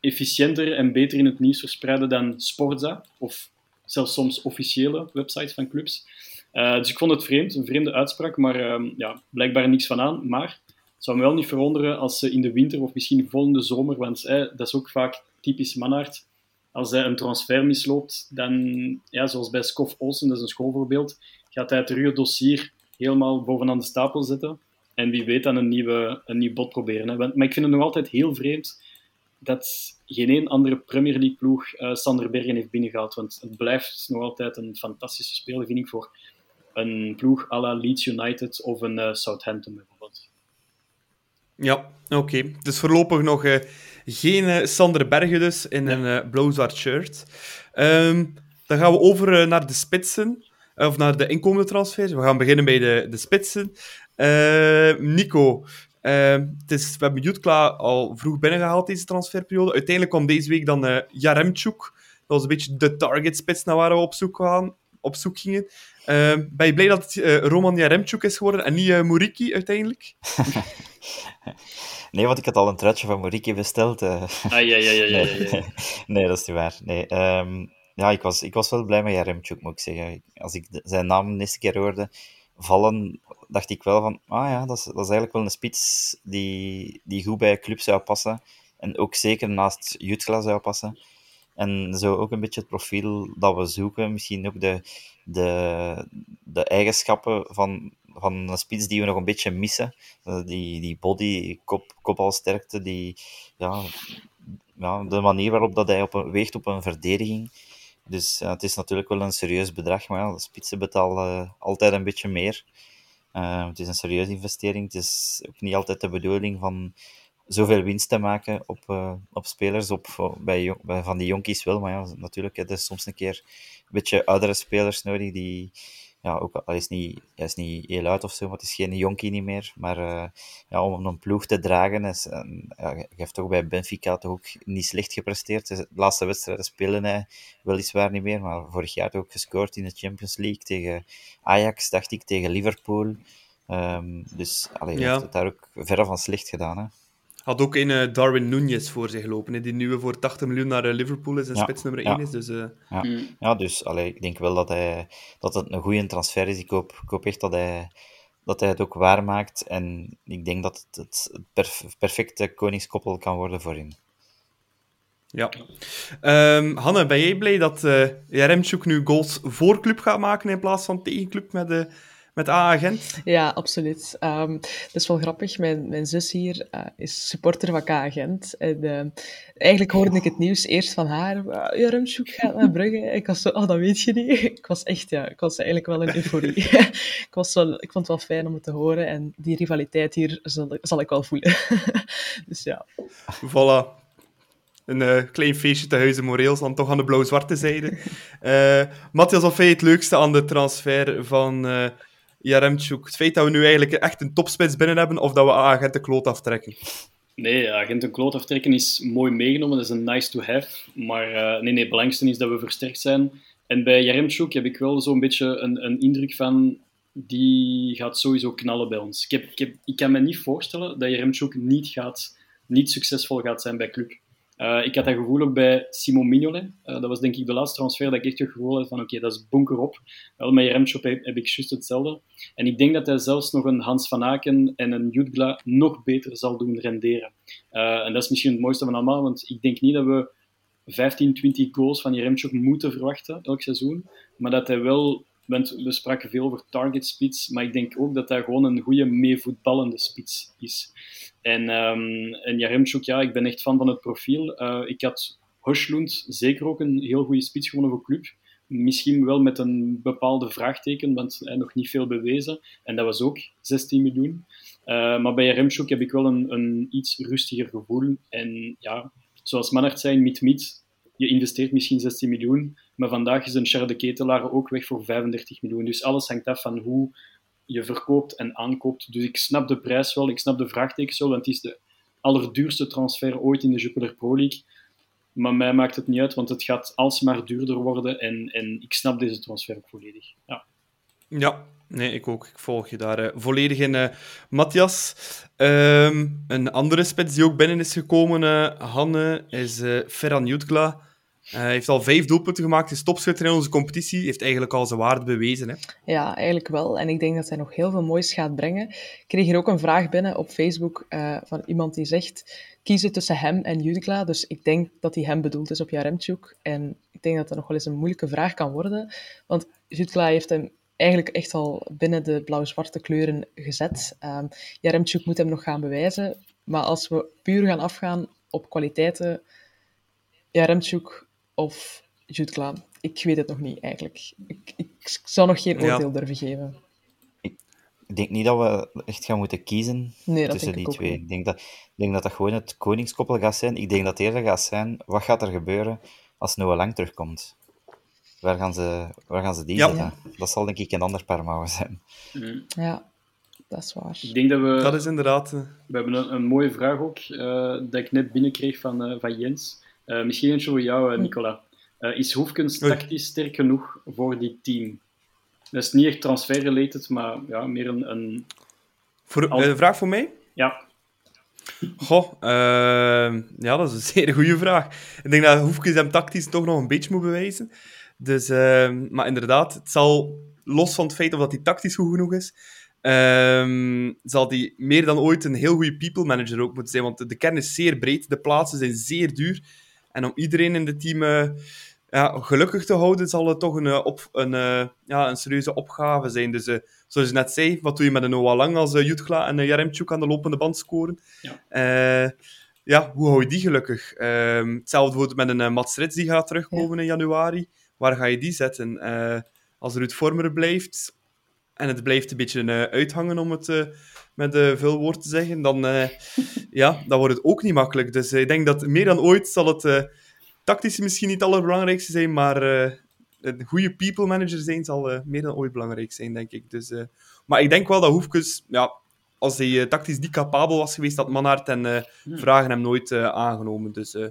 efficiënter en beter in het nieuws verspreiden dan Sportza, of zelfs soms officiële websites van clubs. Uh, dus ik vond het vreemd, een vreemde uitspraak, maar uh, ja, blijkbaar niks van aan. Maar het zou me wel niet verwonderen als ze in de winter of misschien volgende zomer, want eh, dat is ook vaak typisch Mannaert, als hij een transfer misloopt, dan, ja, zoals bij Skof Olsen, dat is een schoolvoorbeeld, gaat hij het ruwe dossier helemaal bovenaan de stapel zetten. En wie weet dan een, nieuwe, een nieuw bod proberen. Hè. Maar ik vind het nog altijd heel vreemd dat geen één andere Premier League ploeg uh, Sander Bergen heeft binnengehaald. Want het blijft nog altijd een fantastische speler, vind ik, voor een ploeg à la Leeds United of een uh, Southampton bijvoorbeeld. Ja, oké. Dus voorlopig nog uh, geen Sander Bergen dus in een blauw-zwart shirt. Um, dan gaan we over naar de spitsen. Of naar de inkomende transfers. We gaan beginnen bij de, de spitsen. Uh, Nico, uh, het is, we hebben Jutkla al vroeg binnengehaald deze transferperiode. Uiteindelijk kwam deze week dan uh, Jaremchuk. Dat was een beetje de target spits naar waar we op zoek, gaan, op zoek gingen. Uh, ben je blij dat het uh, Roman Jaremchuk is geworden en niet uh, Muriki uiteindelijk? nee, want ik had al een truitje van Muriki besteld. Uh. Ah, ja, ja, ja, ja, nee, nee, dat is niet waar. Nee, um, ja, ik was, ik was wel blij met Jaremchuk, moet ik zeggen. Als ik de, zijn naam de eerste keer hoorde vallen, dacht ik wel van, ah ja, dat is, dat is eigenlijk wel een spits die, die goed bij een club zou passen. En ook zeker naast Jutgla zou passen. En zo ook een beetje het profiel dat we zoeken. Misschien ook de, de, de eigenschappen van, van een spits die we nog een beetje missen. Die, die body, kop, kopbalsterkte, die, ja, ja, de manier waarop dat hij op weegt op een verdediging. Dus het is natuurlijk wel een serieus bedrag, maar ja, de spitsen betalen altijd een beetje meer. Uh, het is een serieuze investering. Het is ook niet altijd de bedoeling van zoveel winst te maken op, uh, op spelers, op, bij, bij, van die jonkies wel. Maar ja, natuurlijk, het is soms een keer een beetje oudere spelers nodig die, ja, ook hij is niet, hij is niet heel oud of zo, maar het is geen jonkie niet meer. Maar uh, ja, om een ploeg te dragen, is, uh, ja, hij heeft toch bij Benfica toch ook niet slecht gepresteerd. De laatste wedstrijden spelen hij weliswaar niet meer, maar vorig jaar ook gescoord in de Champions League tegen Ajax, dacht ik, tegen Liverpool. Um, dus allee, hij ja. heeft het daar ook verre van slecht gedaan. Hè. Had ook een uh, Darwin Nunez voor zich lopen, hè, die nu voor 80 miljoen naar uh, Liverpool is en ja, spits nummer 1 ja. is. Dus, uh... ja. Mm. ja, dus allee, ik denk wel dat, hij, dat het een goede transfer is. Ik hoop, ik hoop echt dat hij, dat hij het ook waarmaakt. En ik denk dat het het perf perfecte koningskoppel kan worden voor hem. Ja. Um, Hanne, ben jij blij dat uh, Jaremchuk nu goals voor club gaat maken in plaats van tegen club met de met A-agent? Ja, absoluut. Um, dat is wel grappig. Mijn, mijn zus hier uh, is supporter van K-agent. En uh, eigenlijk hoorde ik het nieuws eerst van haar. Uh, ja, Rumshoek gaat naar Brugge. Ik was zo, oh, dat weet je niet. Ik was echt, ja, ik was eigenlijk wel in euforie. ik, was wel, ik vond het wel fijn om het te horen. En die rivaliteit hier zal, zal ik wel voelen. dus ja. Voilà. Een uh, klein feestje te huizen moreels, dan toch aan de blauw-zwarte zijde. Uh, Matthias, of jij het leukste aan de transfer van uh, Jaremchuk? Het feit dat we nu eigenlijk echt een topspits binnen hebben, of dat we agenten kloot aftrekken? Nee, agenten kloot aftrekken is mooi meegenomen, dat is een nice to have. Maar uh, nee, nee, het belangrijkste is dat we versterkt zijn. En bij Jaremchuk heb ik wel zo'n beetje een, een indruk van, die gaat sowieso knallen bij ons. Ik, heb, ik, heb, ik kan me niet voorstellen dat Jaremchuk niet, gaat, niet succesvol gaat zijn bij club. Uh, ik had dat gevoel ook bij Simon Mignolet. Uh, dat was denk ik de laatste transfer dat ik echt het gevoel had van oké, dat is bunker op. Wel, met Remchop heb, heb, ik juist hetzelfde. En ik denk dat hij zelfs nog een Hans van Aken en een Jutgla nog beter zal doen renderen. Uh, en dat is misschien het mooiste van allemaal, want ik denk niet dat we 15, 20 goals van Remchop moeten verwachten elk seizoen. Maar dat hij wel we spraken veel over target spits, maar ik denk ook dat hij gewoon een goede meevoetballende spits is. En, um, en Jaremchuk, ja, ik ben echt fan van het profiel. Uh, ik had Hoslund zeker ook een heel goede spits gewonnen voor club. Misschien wel met een bepaalde vraagteken, want hij nog niet veel bewezen. En dat was ook 16 miljoen. Uh, maar bij Remchuk heb ik wel een, een iets rustiger gevoel. En ja, zoals Manhart zei, mit-mit, je investeert misschien 16 miljoen, maar vandaag is een Charles de Ketelaar ook weg voor 35 miljoen. Dus alles hangt af van hoe je verkoopt en aankoopt. Dus ik snap de prijs wel, ik snap de vraagtekens wel, want het is de allerduurste transfer ooit in de Jupiler Pro League. Maar mij maakt het niet uit, want het gaat alsmaar duurder worden en, en ik snap deze transfer ook volledig. Ja. Ja, nee, ik ook. Ik volg je daar uh, volledig in. Uh, Matthias, um, een andere spits die ook binnen is gekomen, uh, Hanne, is Ferran Jutgla. Hij heeft al vijf doelpunten gemaakt, is topschutter in onze competitie. Heeft eigenlijk al zijn waarde bewezen. Hè? Ja, eigenlijk wel. En ik denk dat hij nog heel veel moois gaat brengen. Ik kreeg hier ook een vraag binnen op Facebook van iemand die zegt kiezen tussen hem en Jutgla. Dus ik denk dat hij hem bedoeld is op Jaremchuk. En ik denk dat dat nog wel eens een moeilijke vraag kan worden. Want Jutgla heeft hem eigenlijk echt al binnen de blauw-zwarte kleuren gezet. Um, Jaremchuk moet hem nog gaan bewijzen. Maar als we puur gaan afgaan op kwaliteiten, Jaremchuk of Jutkla, ik weet het nog niet eigenlijk. Ik, ik zou nog geen oordeel ja. durven geven. Ik denk niet dat we echt gaan moeten kiezen nee, tussen die ik twee. Niet. Ik denk, dat, ik denk dat dat gewoon het koningskoppel gaat zijn. Ik denk dat het eerder gaat zijn, wat gaat er gebeuren als Noah Lang terugkomt? Waar gaan ze, waar gaan ze die Ja. zetten? Dat zal denk ik een ander Parma zijn. Mm. Ja, dat is waar. Ik denk dat we... Dat is inderdaad... eh, We hebben een, een mooie vraag ook, eh, dat ik net binnenkreeg van, eh, van Jens. Eh, misschien eentje voor jou, eh, Nicola. Eh, is Hoefkens tactisch sterk genoeg voor die team? Dat is niet echt transfer-related, maar ja, meer een... een Voor, Al- een vraag voor mij? ja, Goh, ehm, ja, dat is een zeer goede vraag. Ik denk dat Hoefkes hem tactisch toch nog een beetje moet bewijzen. Dus, ehm, maar inderdaad, het zal, los van het feit of dat hij tactisch goed genoeg is, ehm, zal hij meer dan ooit een heel goede people manager ook moeten zijn. Want de, de kern is zeer breed, de plaatsen zijn zeer duur. En om iedereen in het team eh, ja, gelukkig te houden, zal het toch een, eh, op, een, eh, ja, een serieuze opgave zijn. Dus zoals je net zei, wat doe je met een Noah Lang als uh, Jutgla en uh, Jaremchuk aan de lopende band scoren? Ja. Ja, hoe hou je die gelukkig? Ehm, hetzelfde wordt met een Mats Rits die gaat terugkomen in januari. Waar ga je die zetten? Als Ruud Vormer blijft en het blijft een beetje uithangen, om het met een veel woord te zeggen, dan, eh, ja, dan wordt het ook niet makkelijk. Dus eh, ik denk dat meer dan ooit zal het eh, tactisch misschien niet het allerbelangrijkste zijn, maar eh, een goede people manager zijn zal eh, meer dan ooit belangrijk zijn, denk ik. Dus, eh, maar ik denk wel dat Hoefkes, ja, als hij eh, tactisch niet capabel was geweest, dat Manhart en eh, vragen hem nooit eh, aangenomen. Dus eh,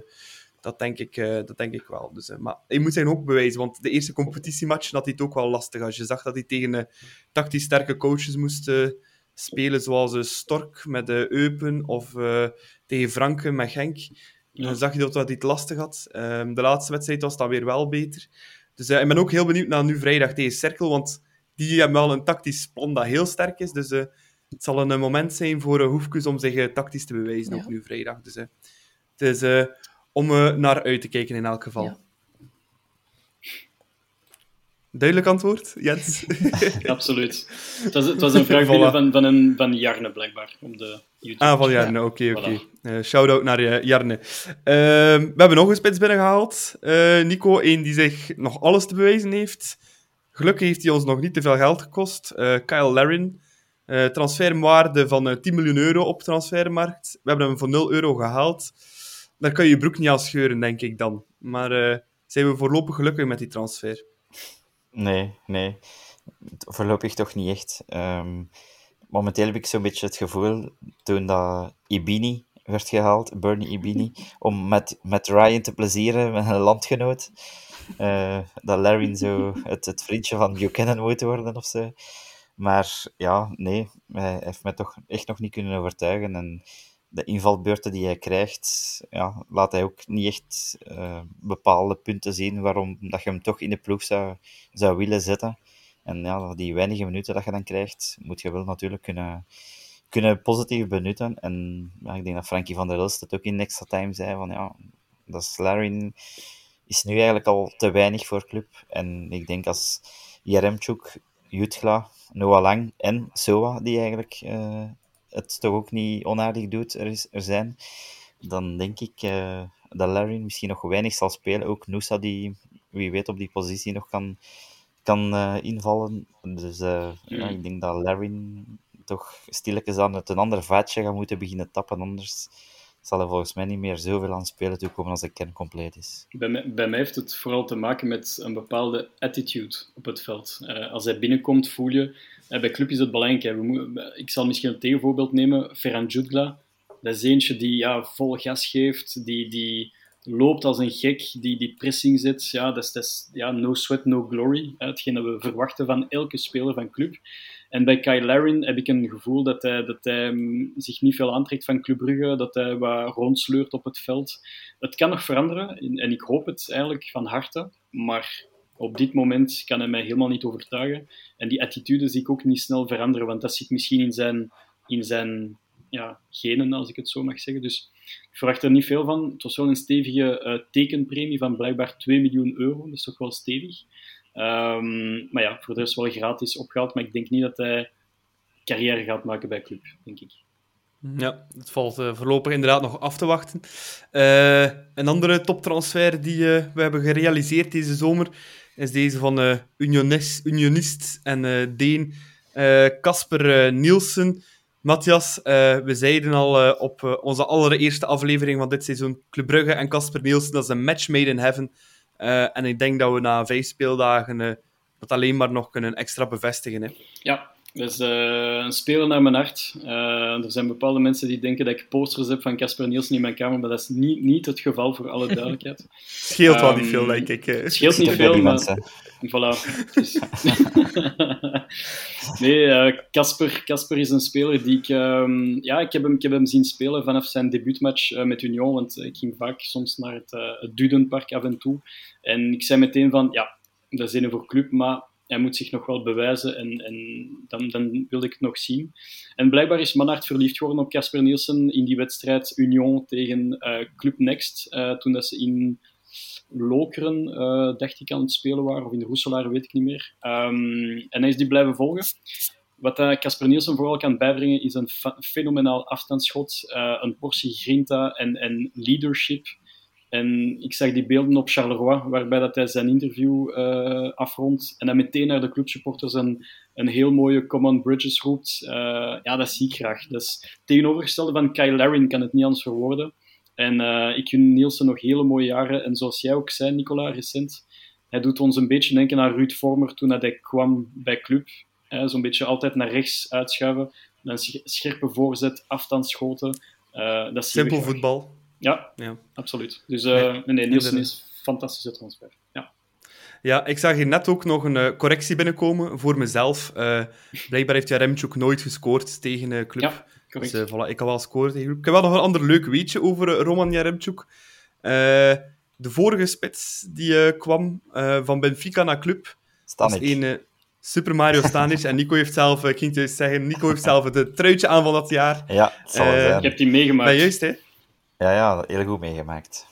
dat, denk ik, eh, dat denk ik wel. Dus, eh, maar hij moet zich ook bewijzen, want de eerste competitiematch had hij het ook wel lastig. Als je zag dat hij tegen eh, tactisch sterke coaches moest eh, spelen, zoals eh, Stork met de Eupen of eh, tegen Franke met Genk. Ja. Dan zag je dat hij het lastig had. Ehm, de laatste wedstrijd was dan weer wel beter. Dus eh, ik ben ook heel benieuwd naar nu vrijdag tegen Cerkel, want die hebben wel een tactisch plan dat heel sterk is. Dus eh, het zal een eh, moment zijn voor Hoefkes om zich eh, tactisch te bewijzen, Ja. ook nu vrijdag. Dus eh, het is eh, om eh, naar uit te kijken in elk geval. Ja. Duidelijk antwoord, Jens? absoluut. Het was, het was een vraag Voilà. van, van, een, van Jarne, blijkbaar, op de YouTube. Ah, van Jarne, oké, oké. Voilà. Eh, Shout-out naar eh, Jarne. Ehm, we hebben nog een spits binnengehaald. Eh, Nico, één die zich nog alles te bewijzen heeft. Gelukkig heeft hij ons nog niet te veel geld gekost. Kyle Larin. Transferwaarde van eh, 10 miljoen euro op transfermarkt. We hebben hem voor 0 euro gehaald. Daar kan je je broek niet aan scheuren, denk ik dan. Maar zijn we voorlopig gelukkig met die transfer? Nee, nee. Voorlopig toch niet echt. Ehm, momenteel heb ik zo'n beetje het gevoel, toen dat Ibini werd gehaald, Bernie Ibini, om met, met Ryan te plezieren, met een landgenoot, eh, dat Larry zo het, het vriendje van Buchanan moet worden of zo. Maar ja, nee, hij heeft mij toch echt nog niet kunnen overtuigen. En de invalbeurten die hij krijgt, ja, laat hij ook niet echt eh, bepaalde punten zien waarom dat je hem toch in de ploeg zou, zou willen zetten. En ja, die weinige minuten dat je dan krijgt, moet je wel natuurlijk kunnen, kunnen positief benutten. En ik denk dat Frankie van der Elst het ook in extra time zei, van ja, dat is Larin is nu eigenlijk al te weinig voor club. En ik denk als Jeremchuk, Jutgla, Noah Lang en Soa, die eigenlijk uh, het toch ook niet onaardig doet, er, is, er zijn, dan denk ik uh, dat Larry misschien nog weinig zal spelen. Ook Noosa, die wie weet op die positie nog kan, kan uh, invallen. Dus ja, ik denk dat Larry toch stilletjes aan het een ander vaatje gaat moeten beginnen tappen, anders zal er volgens mij niet meer zoveel aan spelen toekomen als de kern compleet is. Bij mij, bij mij, heeft het vooral te maken met een bepaalde attitude op het veld. Uh, als hij binnenkomt, voel je... Bij club is het belangrijk. We ik zal misschien een tegenvoorbeeld nemen. Ferran Jutgla. Dat is eentje die ja, vol gas geeft, die, die loopt als een gek, die, die pressing zet. Ja, dat is, dat is ja, no sweat, no glory. Hetgeen dat we verwachten van elke speler van club. En bij Kyle Larin heb ik een gevoel dat hij, dat hij mm, zich niet veel aantrekt van Club Brugge, dat hij wat rondsleurt op het veld. Het kan nog veranderen en ik hoop het eigenlijk van harte, maar op dit moment kan hij mij helemaal niet overtuigen. En die attitude zie ik ook niet snel veranderen, want dat zit misschien in zijn, in zijn ja, genen, als ik het zo mag zeggen. Dus ik verwacht er niet veel van. Het was wel een stevige uh, tekenpremie van blijkbaar 2 miljoen euro, dat is toch wel stevig. Um, maar ja, voor de rest wel gratis opgehaald. Maar ik denk niet dat hij carrière gaat maken bij club, denk ik. Ja, het valt uh, voorlopig inderdaad nog af te wachten. Uh, een andere toptransfer die uh, we hebben gerealiseerd deze zomer is deze van unionist, unionist en Deen Casper Nielsen. Matthias, we zeiden al op onze allereerste aflevering van dit seizoen Club Brugge en Casper Nielsen, dat is een match made in heaven. En ik denk dat we na vijf speeldagen dat alleen maar nog kunnen extra bevestigen. Hè. Ja, dus uh, een speler naar mijn hart. er zijn bepaalde mensen die denken dat ik posters heb van Casper Nielsen in mijn kamer, maar dat is niet, niet het geval, voor alle duidelijkheid. scheelt um, wel niet veel, denk ik. scheelt niet veel, maar... Voilà. Dus... nee, Casper Casper is een speler die ik... Um, ja, ik heb, hem, ik heb hem zien spelen vanaf zijn debuutmatch met Union, want ik ging vaak soms naar het, het Dudenpark af en toe. En ik zei meteen van, ja, dat is een voor club, maar hij moet zich nog wel bewijzen en, en dan, dan wilde ik het nog zien. En blijkbaar is Manhart verliefd geworden op Casper Nielsen in die wedstrijd Union tegen uh, Club Next, uh, toen dat ze in Lokeren, uh, dacht ik, aan het spelen waren, of in Roeselaar, weet ik niet meer. Um, en hij is die blijven volgen. Wat Casper Nielsen vooral kan bijbrengen is een fenomenaal afstandsschot, een portie grinta en, en leadership en ik zag die beelden op Charleroi, waarbij dat hij zijn interview uh, afrondt en dan meteen naar de clubsupporters een, een heel mooie Common Bridges roept. Uh, ja, dat zie ik graag. Dat is tegenovergestelde van Kyle Larin, kan het niet anders verwoorden. En uh, ik gun Nielsen nog hele mooie jaren. En zoals jij ook zei, Nicola, recent, hij doet ons een beetje denken aan Ruud Vormer toen hij kwam bij club. Zo'n beetje altijd naar rechts uitschuiven. Dan scherpe voorzet, afstandsschoten. dat Simpel voetbal. Ja, ja. absoluut. Dus uh, nee, nee, Nielsen is een fantastische transfer. Ja. Ja, ik zag hier net ook nog een uh, correctie binnenkomen voor mezelf. Uh, blijkbaar heeft Jaremchuk nooit gescoord tegen uh, Club. Ja, correct. Dus voilà, ik kan wel scoren tegen Club. Ik heb wel nog een ander leuk weetje over Roman Jaremchuk. de vorige spits die kwam van Benfica naar Club Stanic. was een Super Mario Stanic. en Nico heeft zelf, ik ging zeggen, Nico heeft zelf het truitje aan van dat jaar. Ja, het zal zijn. Ik heb die meegemaakt. Maar juist, hè? Ja, ja, heel goed meegemaakt.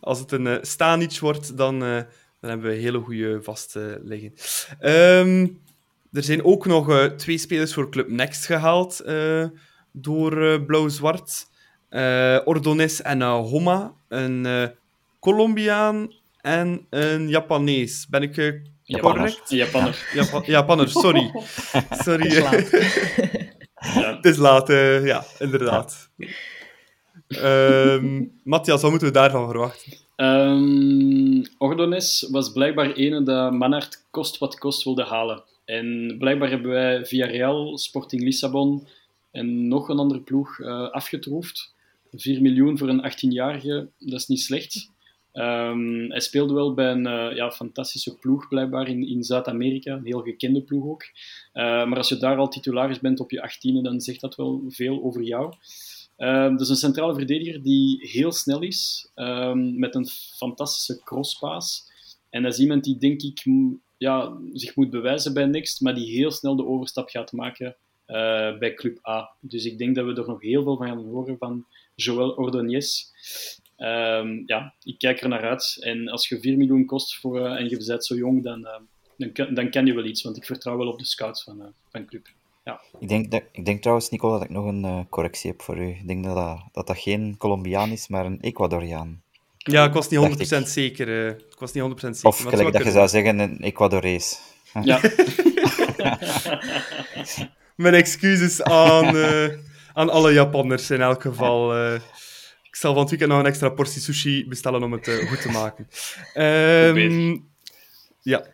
Als het een uh, Stanic wordt, dan, uh, dan hebben we hele goede vast uh, liggen. Um, er zijn ook nog uh, twee spelers voor Club Next gehaald door Blauw-Zwart. Ordones en Homa. Een Colombiaan en een Japanees. Ben ik correct? Japanner. Japa Japanner, sorry. sorry. ja. Het is laat, ja, inderdaad. Ja. Um, Matthias, wat moeten we daarvan verwachten? Um, Ordones was blijkbaar ene dat Manhart kost wat kost wilde halen. En blijkbaar hebben wij via Real, Sporting Lissabon en nog een andere ploeg uh, afgetroefd. 4 miljoen voor een 18-jarige, dat is niet slecht. Um, hij speelde wel bij een uh, ja, fantastische ploeg, blijkbaar in, in Zuid-Amerika. Een heel gekende ploeg ook. Uh, maar als je daar al titularis bent op je 18e, dan zegt dat wel veel over jou. Um, dus een centrale verdediger die heel snel is, um, met een fantastische crosspaas. En dat is iemand die, denk ik, ja, zich moet bewijzen bij Next, maar die heel snel de overstap gaat maken uh, bij Club A. Dus ik denk dat we er nog heel veel van gaan horen van Joël Ordonez. Um, ja, ik kijk er naar uit. En als je 4 miljoen kost voor, uh, en je bent zo jong, dan uh, dan, dan ken je wel iets, want ik vertrouw wel op de scouts van, eh van club. Ja. Ik denk, dat, ik denk trouwens, Nico, dat ik nog een eh, correctie heb voor u. Ik denk dat dat, dat, dat geen Colombiaan is, maar een Ecuadoriaan. Ja, ik was niet 100% Dacht ik. zeker. eh, ik was niet 100% zeker. Of gelijk dat je zou zeggen, een Ecuadorees. ja. Mijn excuses aan, eh, aan alle Japanners in elk geval. eh. ik zal van het weekend nog een extra portie sushi bestellen om het goed te maken. Ehm, bezig. ja.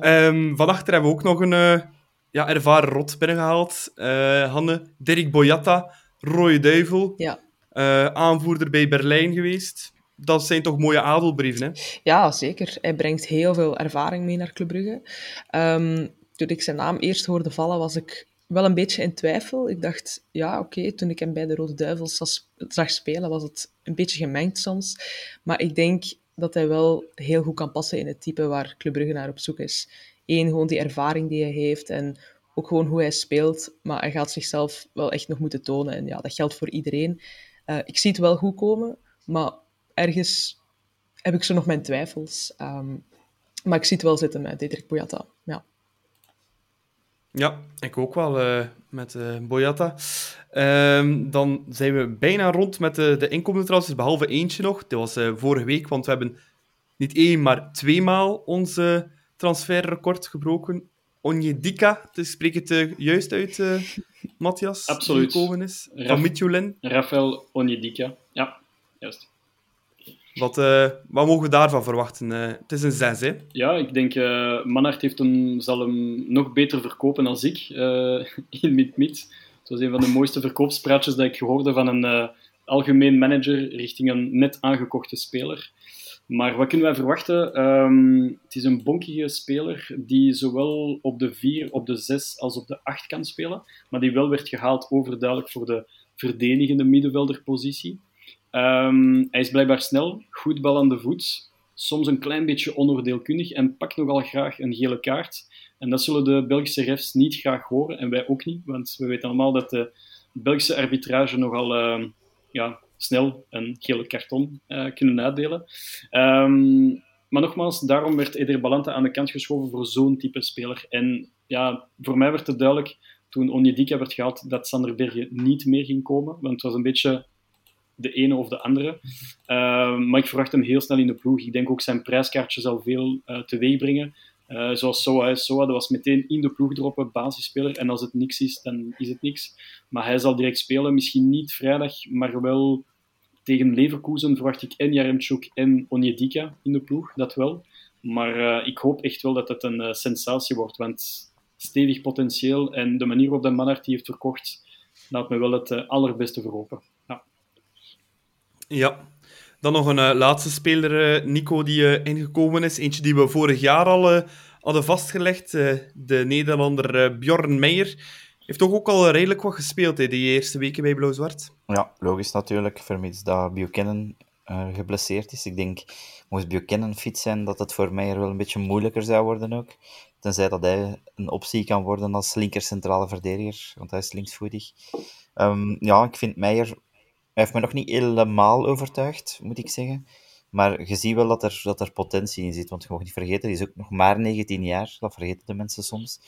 Ehm, van achter hebben we ook nog een ja, ervaren rot binnengehaald. Eh, Hanne, Dirk Boyata, Rode Duivel, Ja. eh, aanvoerder bij Berlijn geweest. Dat zijn toch mooie adelbrieven, hè? Ja, zeker. Hij brengt heel veel ervaring mee naar Club Brugge. Ehm, toen ik zijn naam eerst hoorde vallen, was ik wel een beetje in twijfel. Ik dacht, ja, oké, toen ik hem bij de Rode Duivels zag- zag spelen, was het een beetje gemengd soms. Maar ik denk dat hij wel heel goed kan passen in het type waar Club Brugge naar op zoek is. Eén, gewoon die ervaring die hij heeft en ook gewoon hoe hij speelt. Maar hij gaat zichzelf wel echt nog moeten tonen. En ja, dat geldt voor iedereen. Eh, ik zie het wel goed komen, maar ergens heb ik zo nog mijn twijfels. Ehm, maar ik zie het wel zitten met Diederik Boyata. Ja. Ja, ik ook wel eh, met eh Boyata. Ehm, dan zijn we bijna rond met de, de inkomende behalve eentje nog. Dat was vorige week, want we hebben niet één, maar tweemaal ons eh, transferrecord gebroken. Onjedika, dus spreek het juist uit, eh, Matthias? Absoluut. Die gekomen is. Van. Rafael Onyedika. Ja, juist. Wat, eh, wat mogen we daarvan verwachten? Eh, het is een zes, hè? Ja, ik denk uh, Manhart heeft hem, zal hem nog beter verkopen dan ik uh, in Mid-Mid. Het was een van de mooiste verkoopspraatjes dat ik gehoord van een uh, algemeen manager richting een net aangekochte speler. Maar wat kunnen wij verwachten? Um, het is een bonkige speler die zowel op de 4, op de 6 als op de 8 kan spelen, maar die wel werd gehaald overduidelijk voor de verdedigende middenvelderpositie. Um, hij is blijkbaar snel, goed bal aan de voet, soms een klein beetje onoordeelkundig en pakt nogal graag een gele kaart. En dat zullen de Belgische refs niet graag horen, en wij ook niet, want we weten allemaal dat de Belgische arbitrage nogal uh, ja, snel een gele karton uh, kunnen uitdelen. Um, maar nogmaals, daarom werd Eder Balanta aan de kant geschoven voor zo'n type speler. En ja, voor mij werd het duidelijk toen Onyedika werd gehaald dat Sander Berge niet meer ging komen, want het was een beetje de ene of de andere. Uh, maar ik verwacht hem heel snel in de ploeg. Ik denk ook zijn prijskaartje zal veel uh, teweeg brengen. Uh, zoals Soa. Soa, dat was meteen in de ploeg droppen, basisspeler. En als het niks is, dan is het niks. Maar hij zal direct spelen. Misschien niet vrijdag, maar wel tegen Leverkusen verwacht ik en Jaremchuk en Onyedika in de ploeg. Dat wel. Maar uh, ik hoop echt wel dat het een uh, sensatie wordt. Want stevig potentieel en de manier waarop de Manhart die heeft verkocht, laat me wel het allerbeste voor open. Ja. Ja. Dan nog een uh, laatste speler, uh, Nico, die uh, ingekomen is. Eentje die we vorig jaar al hadden vastgelegd. de Nederlander Bjorn Meijer. Heeft toch ook al redelijk wat gespeeld, hè, die eerste weken bij Blauw-Zwart? Ja, logisch natuurlijk, vermits dat Buchanan geblesseerd is. Ik denk, moest Buchanan fit zijn, dat het voor Meijer wel een beetje moeilijker zou worden ook. Tenzij dat hij een optie kan worden als linker centrale verdediger, want hij is linksvoetig. Um, ja, ik vind Meijer heeft me nog niet helemaal overtuigd, moet ik zeggen. Maar je ziet wel dat er, dat er potentie in zit. Want je mag niet vergeten, hij is ook nog maar 19 jaar. Dat vergeten de mensen soms.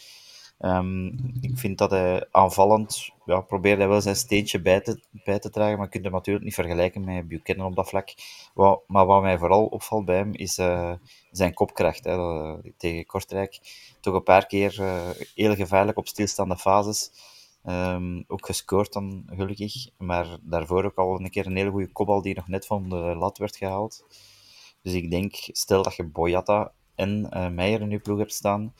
Um, ik vind dat hij aanvallend... Ja, probeert hij wel zijn steentje bij te, bij te dragen. Maar je kunt hem natuurlijk niet vergelijken met Buchanan op dat vlak. Wat, maar wat mij vooral opvalt bij hem, is uh, zijn kopkracht. Hè. Dat, tegen Kortrijk toch een paar keer uh, heel gevaarlijk op stilstaande fases. Um, ook gescoord dan, gelukkig. Maar daarvoor ook al een keer een hele goede kopbal die nog net van de lat werd gehaald. Dus ik denk, stel dat je Boyata en uh, Meijer in je ploeg hebt staan,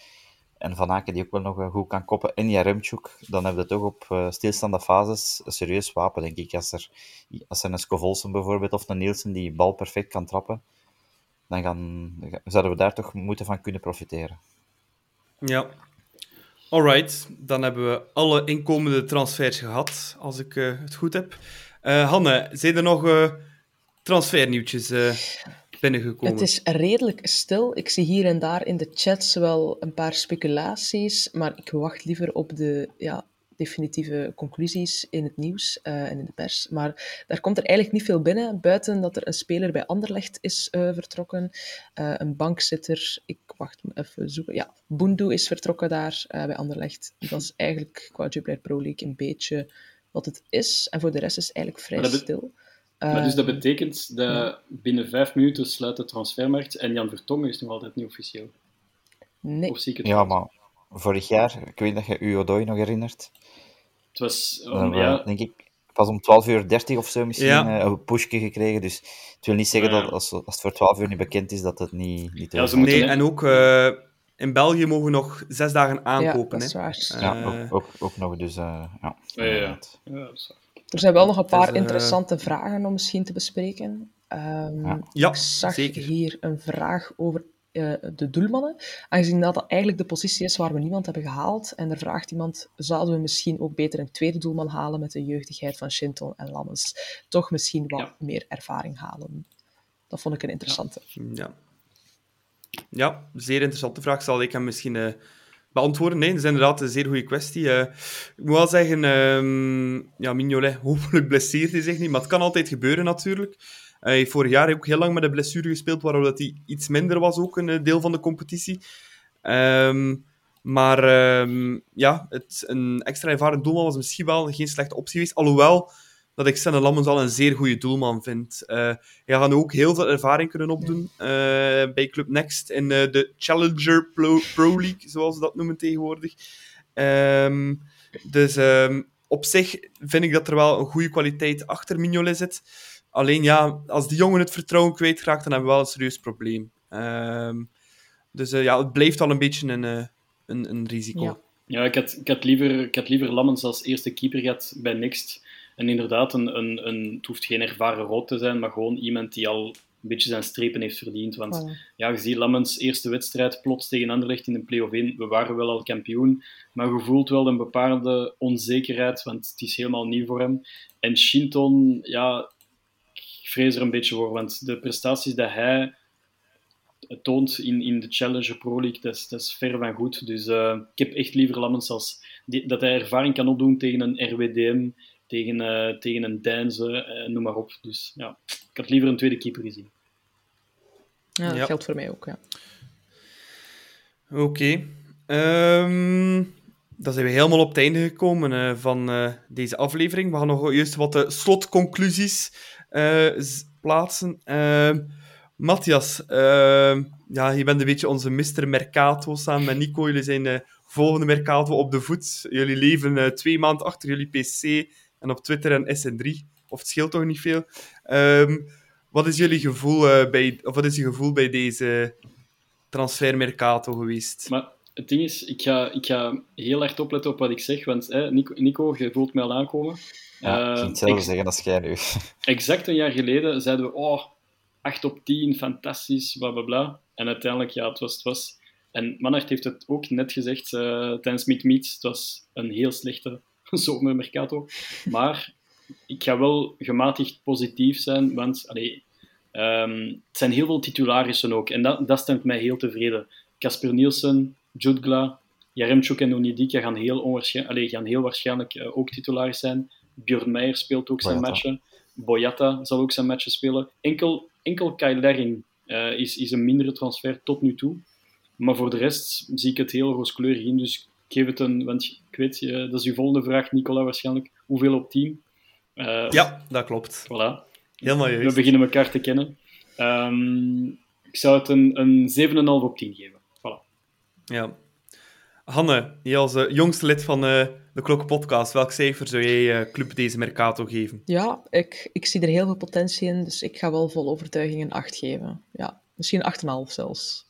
en Van Aken die ook wel nog goed kan koppen, en Jaremchuk, dan heb je toch op uh, stilstaande fases een serieus wapen, denk ik. Als er, als er een Scovolsen bijvoorbeeld, of een Nielsen die bal perfect kan trappen, dan gaan, zouden we daar toch moeten van kunnen profiteren. Ja, Alright, dan hebben we alle inkomende transfers gehad, als ik uh, het goed heb. Uh, Hanne, zijn er nog uh, transfernieuwtjes binnengekomen? Het is redelijk stil. Ik zie hier en daar in de chats wel een paar speculaties, maar ik wacht liever op de ja, definitieve conclusies in het nieuws uh, en in de pers. Maar daar komt er eigenlijk niet veel binnen, buiten dat er een speler bij Anderlecht is uh, vertrokken, uh, een bankzitter, ik wacht even zoeken, ja, Boendu is vertrokken daar bij Anderlecht. Dat is eigenlijk qua Jupiler Pro League een beetje wat het is. En voor de rest is het eigenlijk vrij stil. Maar dus dat betekent dat ja. binnen vijf minuten sluit de transfermarkt en Jan Vertongen is nog altijd niet officieel. Nee. Of zie ik het ja, maar vorig jaar, ik weet dat je u Odoi nog herinnert. Het was, um, we, ja, denk ik, pas om 12 uur 30 of zo misschien Ja. eh, een pushje gekregen. Dus het wil niet zeggen Ja. dat als, als het voor 12 uur niet bekend is, dat het niet, niet Ja, moeten- Nee, en ook eh, in België mogen we nog zes dagen Ja, aankopen. dat is hè. waar. Ja, ook, ook, ook nog, dus eh, ja. Ja, ja, ja. ja. Er zijn wel nog een paar Dus, eh, interessante vragen om misschien te bespreken. Ehm, Ja. Ja, ik zag zeker. hier een vraag over eh, de doelmannen. Aangezien dat, dat eigenlijk de positie is waar we niemand hebben gehaald. En er vraagt iemand, zouden we misschien ook beter een tweede doelman halen met de jeugdigheid van Shinton en Lammens? Toch misschien wat Ja. meer ervaring halen. Dat vond ik een interessante. Ja. ja, zeer interessante vraag. Zal ik hem misschien eh, beantwoorden? Nee, dat is inderdaad een zeer goede kwestie. Eh, ik moet wel zeggen, ehm ja, Mignolet hopelijk blesseert hij zich niet, maar het kan altijd gebeuren natuurlijk. Hij heeft vorig jaar ook heel lang met een blessure gespeeld, waardoor dat hij iets minder was, ook een eh, deel van de competitie. Ehm, maar ehm, ja, het, een extra ervaren doelman was misschien wel geen slechte optie geweest. Alhoewel dat ik Senne Lammens al een zeer goede doelman vind. Eh, hij gaat ook heel veel ervaring kunnen opdoen eh, bij Club Next in de Challenger Pro, League, zoals ze dat noemen tegenwoordig. Ehm, dus op zich vind ik dat er wel een goede kwaliteit achter Mignolet zit. Alleen ja, als die jongen het vertrouwen kwijtraakt, dan hebben we wel een serieus probleem. Ehm, dus eh, ja, het blijft al een beetje een, eh, een, een risico. Ja. Ja, ik had, ik, had liever, ik had liever Lammens als eerste keeper gehad bij Next. En inderdaad, een, een, een, het hoeft geen ervaren rood te zijn, maar gewoon iemand die al een beetje zijn strepen heeft verdiend. Want ja, je ziet Lammens eerste wedstrijd plots tegen Anderlecht in de play-off 1. We waren wel al kampioen, maar je voelt wel een bepaalde onzekerheid, want het is helemaal nieuw voor hem. En Shinton, ja, ik vrees er een beetje voor, want de prestaties die hij toont in, in de Challenger Pro League, dat is, dat is ver van goed. Dus eh, ik heb echt liever Lammens als die, dat hij ervaring kan opdoen tegen een RWDM, tegen, eh, tegen een Deinze, eh, noem maar op. Dus ja, ik had liever een tweede keeper gezien. Ja, dat Ja. geldt voor mij ook. Ja. Oké. Ehm, dan zijn we helemaal op het einde gekomen eh, van eh, deze aflevering. We gaan nog juist wat eh, slotconclusies plaatsen. Ehm, Matthias, ehm, ja, je bent een beetje onze Mr. Mercato samen met Nico. Jullie zijn de volgende Mercato op de voet. Jullie leven eh, twee maanden achter jullie PC en op Twitter en SN3. Of het scheelt toch niet veel. Ehm, wat is jullie gevoel, eh, bij, of wat is je gevoel bij deze transfermercato geweest? Maar het ding is, ik ga, ik ga heel hard opletten op wat ik zeg, want hè, Nico, Nico, je voelt mij al aankomen. Ja, ik Eh, ging hetzelfde zeggen als jij nu. exact een jaar geleden zeiden we, oh, 8 op 10, fantastisch, bla bla bla. En uiteindelijk, ja, het was het was. En Manhart heeft het ook net gezegd eh, tijdens Meet Meets, het was een heel slechte zomermercato. Maar ik ga wel gematigd positief zijn, want allee, ehm, het zijn heel veel titularissen ook. En dat, dat stemt mij heel tevreden. Casper Nielsen, Jutgla, Jaremchuk en Onidika gaan heel, onwaarschijn- allee, gaan heel waarschijnlijk eh, ook titularis zijn. Björn Meijer speelt ook zijn Boyata. matchen. Boyata zal ook zijn matchen spelen. Enkel, enkel Kai Lering eh, is, is een mindere transfer tot nu toe. Maar voor de rest zie ik het heel rooskleurig in. Dus ik geef het een... Want ik weet, eh, dat is uw volgende vraag, Nicola, waarschijnlijk. Hoeveel op 10? Eh, Ja, dat klopt. Voilà. Helemaal We juist. beginnen elkaar te kennen. Ehm, ik zou het een, een 7,5 op 10 geven. Ja. Hanne, jij als eh, jongste lid van eh, de Klokken Podcast, welk cijfer zou jij eh, Club deze Mercato geven? Ja, ik, ik zie er heel veel potentie in, dus ik ga wel vol overtuiging een 8 geven. Ja, misschien 8,5 zelfs.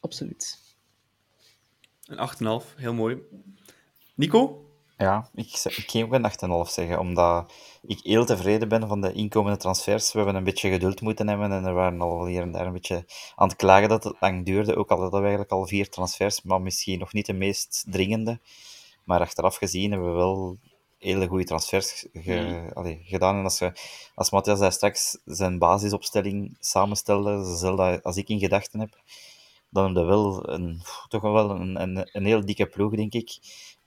Absoluut. Een 8,5, heel mooi. Nico? Ja, ik, ik ging ook een 8,5 zeggen, omdat ik heel tevreden ben van de inkomende transfers. We hebben een beetje geduld moeten hebben en er waren al hier en daar een beetje aan het klagen dat het lang duurde. Ook al hadden we eigenlijk al vier transfers, maar misschien nog niet de meest dringende. Maar achteraf gezien hebben we wel hele goede transfers ge- allee, gedaan. En als, je, als Matthias daar straks zijn basisopstelling samenstelde, dezelfde als ik in gedachten heb, dan hebben we wel een, toch wel een, een, een heel dikke ploeg, denk ik.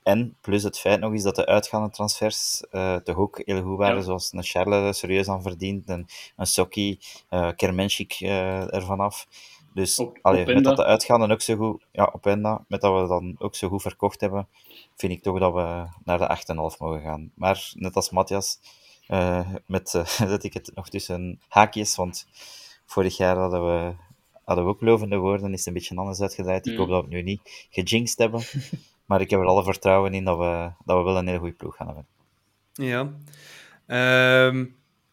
En plus het feit nog eens dat de uitgaande transfers uh, toch ook heel goed waren, Ja. zoals een Charles er serieus aan verdient, en een Sokki, uh, Kermenschik uh, ervan af. Dus Op- allee, Openda. met dat de uitgaande ook zo goed, ja, op Enda, met dat we dan ook zo goed verkocht hebben, vind ik toch dat we naar de 8,5 mogen gaan. Maar net als Matthias, eh, met, eh, zet ik het nog tussen haakjes, want vorig jaar hadden we, hadden we ook lovende woorden, is het een beetje anders uitgedraaid. Ik Mm. hoop dat we het nu niet gejinxed hebben, maar ik heb er alle vertrouwen in dat we, dat we wel een hele goede ploeg gaan hebben. Ja. Ehm,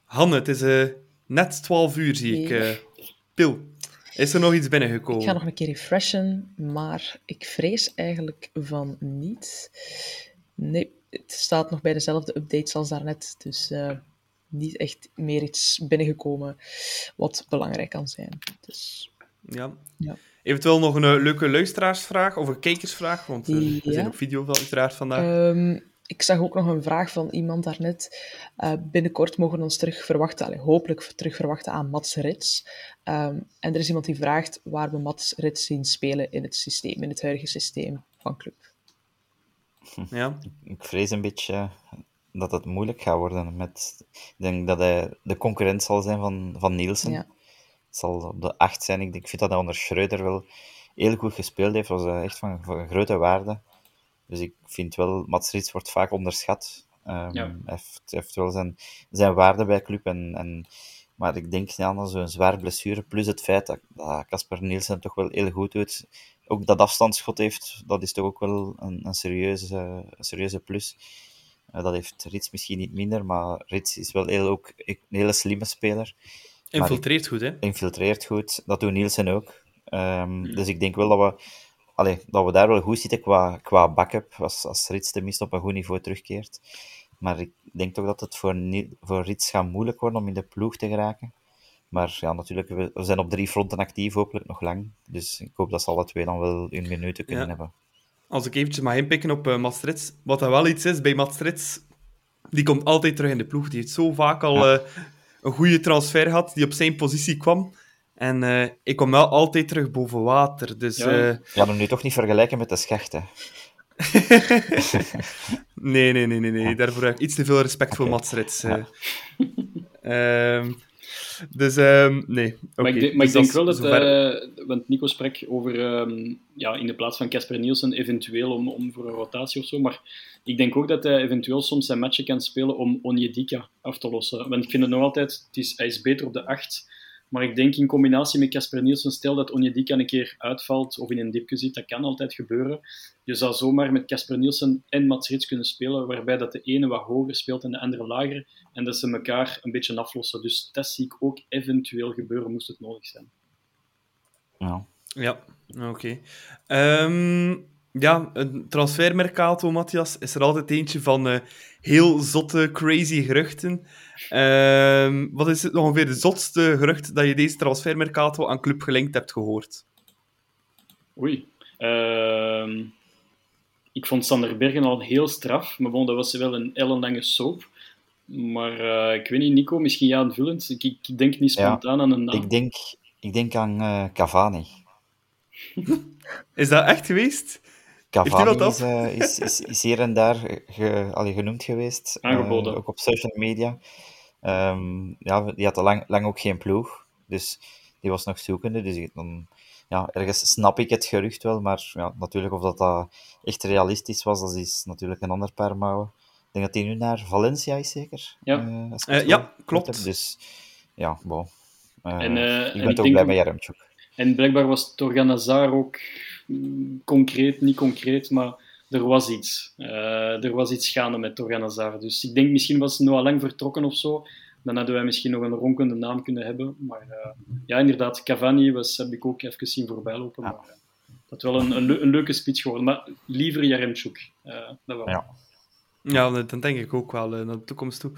Hanne, het is eh, net 12 uur, zie ik. Eh. Pil, is er nog iets binnengekomen? Ik ga nog een keer refreshen, maar ik vrees eigenlijk van niet. Nee, het staat nog bij dezelfde updates als daarnet, dus eh, niet echt meer iets binnengekomen wat belangrijk kan zijn. Dus Ja. Ja. Eventueel nog een eh, leuke luisteraarsvraag of een kijkersvraag, want eh, we Ja. zijn op video wel uiteraard vandaag. Ehm, ik zag ook nog een vraag van iemand daarnet. Eh binnenkort mogen we ons terug verwachten, hopelijk terug verwachten aan Mats Rits. Ehm, en er is iemand die vraagt waar we Mats Rits zien spelen in het systeem, in het huidige systeem van club. ja. Ik vrees een beetje dat het moeilijk gaat worden. Met, ik denk dat hij de concurrent zal zijn van, van Nielsen. Ja. Het zal op de acht zijn. Ik, denk- ik vind dat hij onder Schreuder wel heel goed gespeeld heeft. was eh, echt van, van grote waarde. Dus ik vind wel, Mats Rits wordt vaak onderschat. Ehm, Ja. Hij heeft, wel zijn, zijn waarde bij club. En, en, maar ik denk ja, aan zo'n zwaar blessure, plus het feit dat Casper Nielsen toch wel heel goed doet. Ook dat afstandsschot heeft, dat is toch ook wel een, een, serieuze, een serieuze plus. Eh, dat heeft Rits misschien niet minder, maar Rits is wel heel, ook een hele slimme speler Infiltreert goed, hè? infiltreert goed. Dat doet Nielsen ook. Ehm, Dus ik denk wel dat we, allee, dat we daar wel goed zitten qua, qua backup, als, als Rits tenminste op een goed niveau terugkeert. Maar ik denk toch dat het voor, voor Rits gaat moeilijk worden om in de ploeg te geraken. Maar ja, natuurlijk, we, we zijn op drie fronten actief, hopelijk nog lang. Dus ik hoop dat ze alle twee dan wel hun minuten kunnen Ja. hebben. Als ik eventjes mag inpikken op Mats Rits, wat dat wel iets is bij Mats Rits, die komt altijd terug in de ploeg. Die heeft zo vaak al Ja. eh, een goede transfer gehad, die op zijn positie kwam. En eh, ik kom wel altijd terug boven water. Dus Ja. eh, gaan hem nu toch niet vergelijken met de schecht, hè. nee, nee, nee, nee, nee. Daarvoor heb ik iets te veel respect voor. Mats Rits. eh. Ehm, dus nee, nee. Maar ik, denk- maar Dus ik denk wel dat, zover- eh, want Nico spreekt over ehm, ja, in de plaats van Casper Nielsen eventueel om, om voor een rotatie of zo, maar ik denk ook dat hij eventueel soms zijn matchen kan spelen om Onyedika af te lossen. Want ik vind het nog altijd, het is, hij is beter op de 8, maar ik denk in combinatie met Casper Nielsen, stel dat Onyedika een keer uitvalt of in een dipje zit, dat kan altijd gebeuren. Je zou zomaar met Casper Nielsen en Mats Rits kunnen spelen, waarbij dat de ene wat hoger speelt en de andere lager, en dat ze elkaar een beetje aflossen. Dus dat zie ik ook eventueel gebeuren, moest het nodig zijn. Ja. Ja, oké. Ehm, ja, een transfermercato, Matthias, is er altijd eentje van eh, heel zotte, crazy geruchten. Ehm, wat is het ongeveer de zotste gerucht dat je deze transfermercato aan club gelinkt hebt gehoord? Oei. Ehm, ik vond Sander Bergen al heel straf, maar bon, dat was wel een ellenlange soap. Maar eh, ik weet niet, Nico, misschien ja aanvullend. Ik, ik denk niet Ja, spontaan aan een naam. Ik denk, ik denk aan eh, Cavani. Is dat echt geweest? Hij Cavani is, eh, is, is, is hier en daar ge, allee, genoemd geweest. eh, Aangeboden. ook op social media. Ehm, ja, die had al lang, lang ook geen ploeg. Dus die was nog zoekende. Dus ik- dan, ja, ergens snap ik het gerucht wel. Maar ja, natuurlijk, of dat, dat echt realistisch was, dat is natuurlijk een ander paar mouwen. Ik denk dat hij nu naar Valencia is, zeker? Ja. Eh, ja, klopt. Dus ja. Eh, En, eh, ik en ben toch denk blij ook- met Jaremchuk. En blijkbaar was Torgan Hazard ook mm, concreet, niet concreet, maar er was iets. Eh, er was iets gaande met Torgan Hazard. Dus ik denk misschien was Noah Lang vertrokken of zo. Dan hadden wij misschien nog een ronkende naam kunnen hebben. Maar eh, ja, inderdaad, Cavani was, heb ik ook even zien voorbijlopen. Ja. Maar, eh, dat wel een, een, leu- een leuke speech geworden. Maar liever Jaremchuk. Eh dat wel. Ja. Ja, dat denk ik ook wel naar de toekomst toe.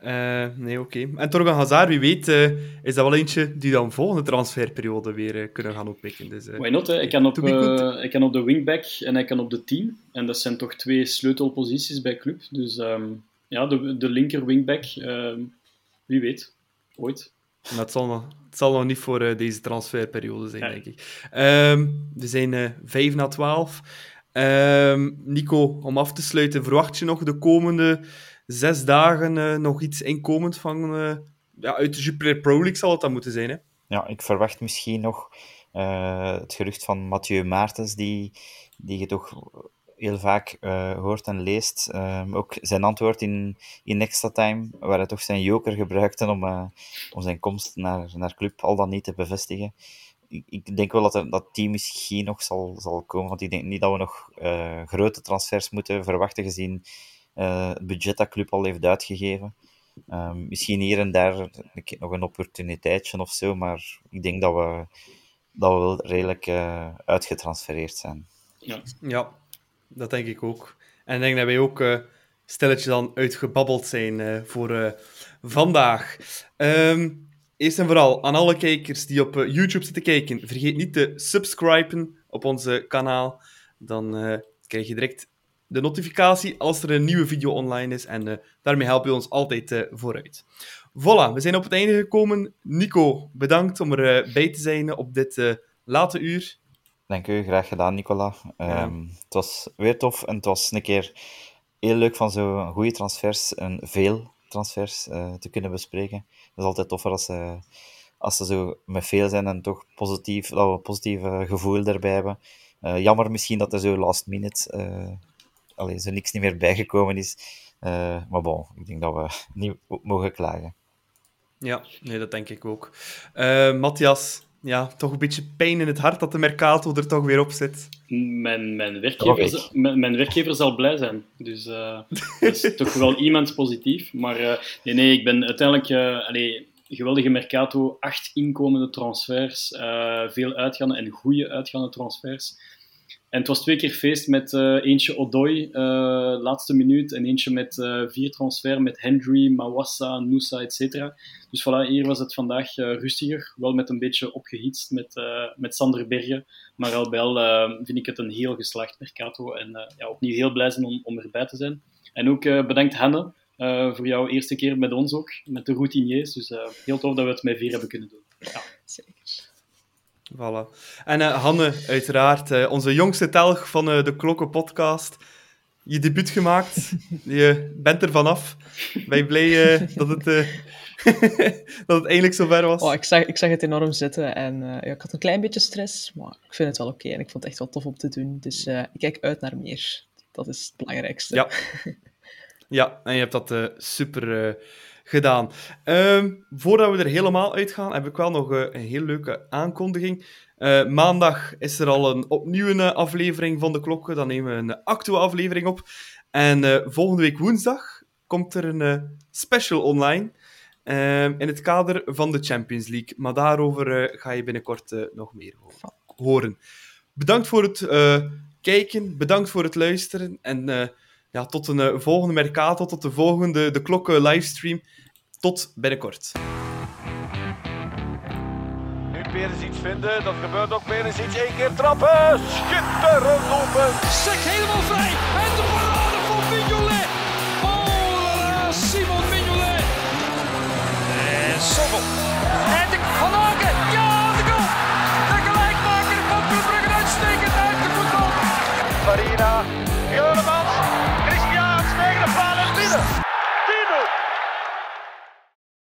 Eh, nee, oké. En Torgan Hazard, wie weet, eh, is dat wel eentje die dan volgende transferperiode weer eh, kunnen gaan oppikken. Dus, Why not? Hè? Hij, kan op, hij kan op de wingback en hij kan op de 10. En dat zijn toch twee sleutelposities bij club. Dus ehm, ja, de, de linker wingback, ehm, wie weet. Ooit. Maar het zal nog, het zal nog niet voor deze transferperiode zijn, denk ik. Ehm, we zijn eh 5 na 12. Ehm, Nico, om af te sluiten, verwacht je nog de komende zes dagen uh, nog iets inkomend van... Uh, ja, uit de Jupiler Pro League zal het dan moeten zijn, hè? Ja, ik verwacht misschien nog uh, het gerucht van Mathieu Maartens, die, die je toch heel vaak hoort en leest. Um, ook zijn antwoord in, in extra time, waar hij toch zijn joker gebruikte om, om zijn komst naar, naar club al dan niet te bevestigen. Ik, denk wel dat dat team misschien nog zal, zal komen, want ik denk niet dat we nog grote transfers moeten verwachten gezien het budget dat club al heeft uitgegeven. Um, misschien hier en daar nog een opportuniteitje of zo, maar ik denk dat we, dat we wel redelijk uitgetransfereerd zijn. Ja. ja, dat denk ik ook. En ik denk dat wij ook uh, dan uitgebabbeld zijn uh, voor uh, vandaag. Um, eerst en vooral aan alle kijkers die op YouTube zitten kijken, vergeet niet te subscriben op onze kanaal. Dan krijg je direct de notificatie als er een nieuwe video online is. En daarmee help je ons altijd vooruit. Voilà, we zijn op het einde gekomen. Nico, bedankt om erbij te zijn op dit late uur. Dank u, graag gedaan, Nicola. Ja. Um, het was weer tof en het was een keer heel leuk van zo'n goede transfers en veel transfers uh, te kunnen bespreken. Het is altijd toffer als ze, als ze zo met veel zijn en toch positief, dat we een positief gevoel erbij hebben. Uh, jammer misschien dat er zo last minute allee, zo niks niet meer bijgekomen is. maar bon, ik denk dat we niet mogen klagen. Ja, nee, dat denk ik ook. Matthias, ja, toch een beetje pijn in het hart dat de Mercato er toch weer op zit. Mijn, mijn, werkgever, mijn, mijn werkgever zal blij zijn. Dus uh, dat is toch wel iemand positief. Maar uh, nee, nee, ik ben uiteindelijk... Uh, allee, geweldige Mercato, acht inkomende transfers, veel uitgaande en goede uitgaande transfers. En het was twee keer feest met uh, eentje Odoi, uh, laatste minuut, en eentje met uh, vier transfer met Hendry, Mawassa, Nusa, etc. Dus voilà, hier was het vandaag rustiger, wel met een beetje opgehitst met, met Sander Bergen. Maar al al vind ik het een heel geslaagd Mercato en ja, opnieuw heel blij zijn om, om erbij te zijn. En ook bedankt Hanne voor jouw eerste keer met ons ook, met de routiniers. Dus heel tof dat we het met vier hebben kunnen doen. Ja. Zeker. Voilà. En uh, Hanne, uiteraard, uh, onze jongste telg van uh, de Klokken podcast. Je debuut gemaakt. je bent er vanaf. Ben je blij dat, het, dat het eindelijk zover was? Oh, ik, zag, ik zag het enorm zitten en ja, ik had een klein beetje stress, maar ik vind het wel oké en ik vond het echt wel tof om te doen. Dus ik kijk uit naar meer. Dat is het belangrijkste. Ja, ja en je hebt dat super gedaan. Um, voordat we er helemaal uitgaan, heb ik wel nog uh, een heel leuke aankondiging. Uh, maandag is er al een opnieuw een aflevering van de klokken. Dan nemen we een actuele aflevering op. En volgende week woensdag komt er een special online. Ehm, in het kader van de Champions League. Maar daarover ga je binnenkort nog meer horen. Bedankt voor het kijken. Bedankt voor het luisteren. En ja, tot een volgende Mercato, tot de volgende De Klokken livestream. Tot binnenkort. Nu Perens iets vinden, dat gebeurt ook. Perens iets Eén keer trappen. Schitterend lopen, Sek helemaal vrij. En de parade van Mignolet. Oh Simon Mignolet. En Sobel. En de Van Aken. Ja!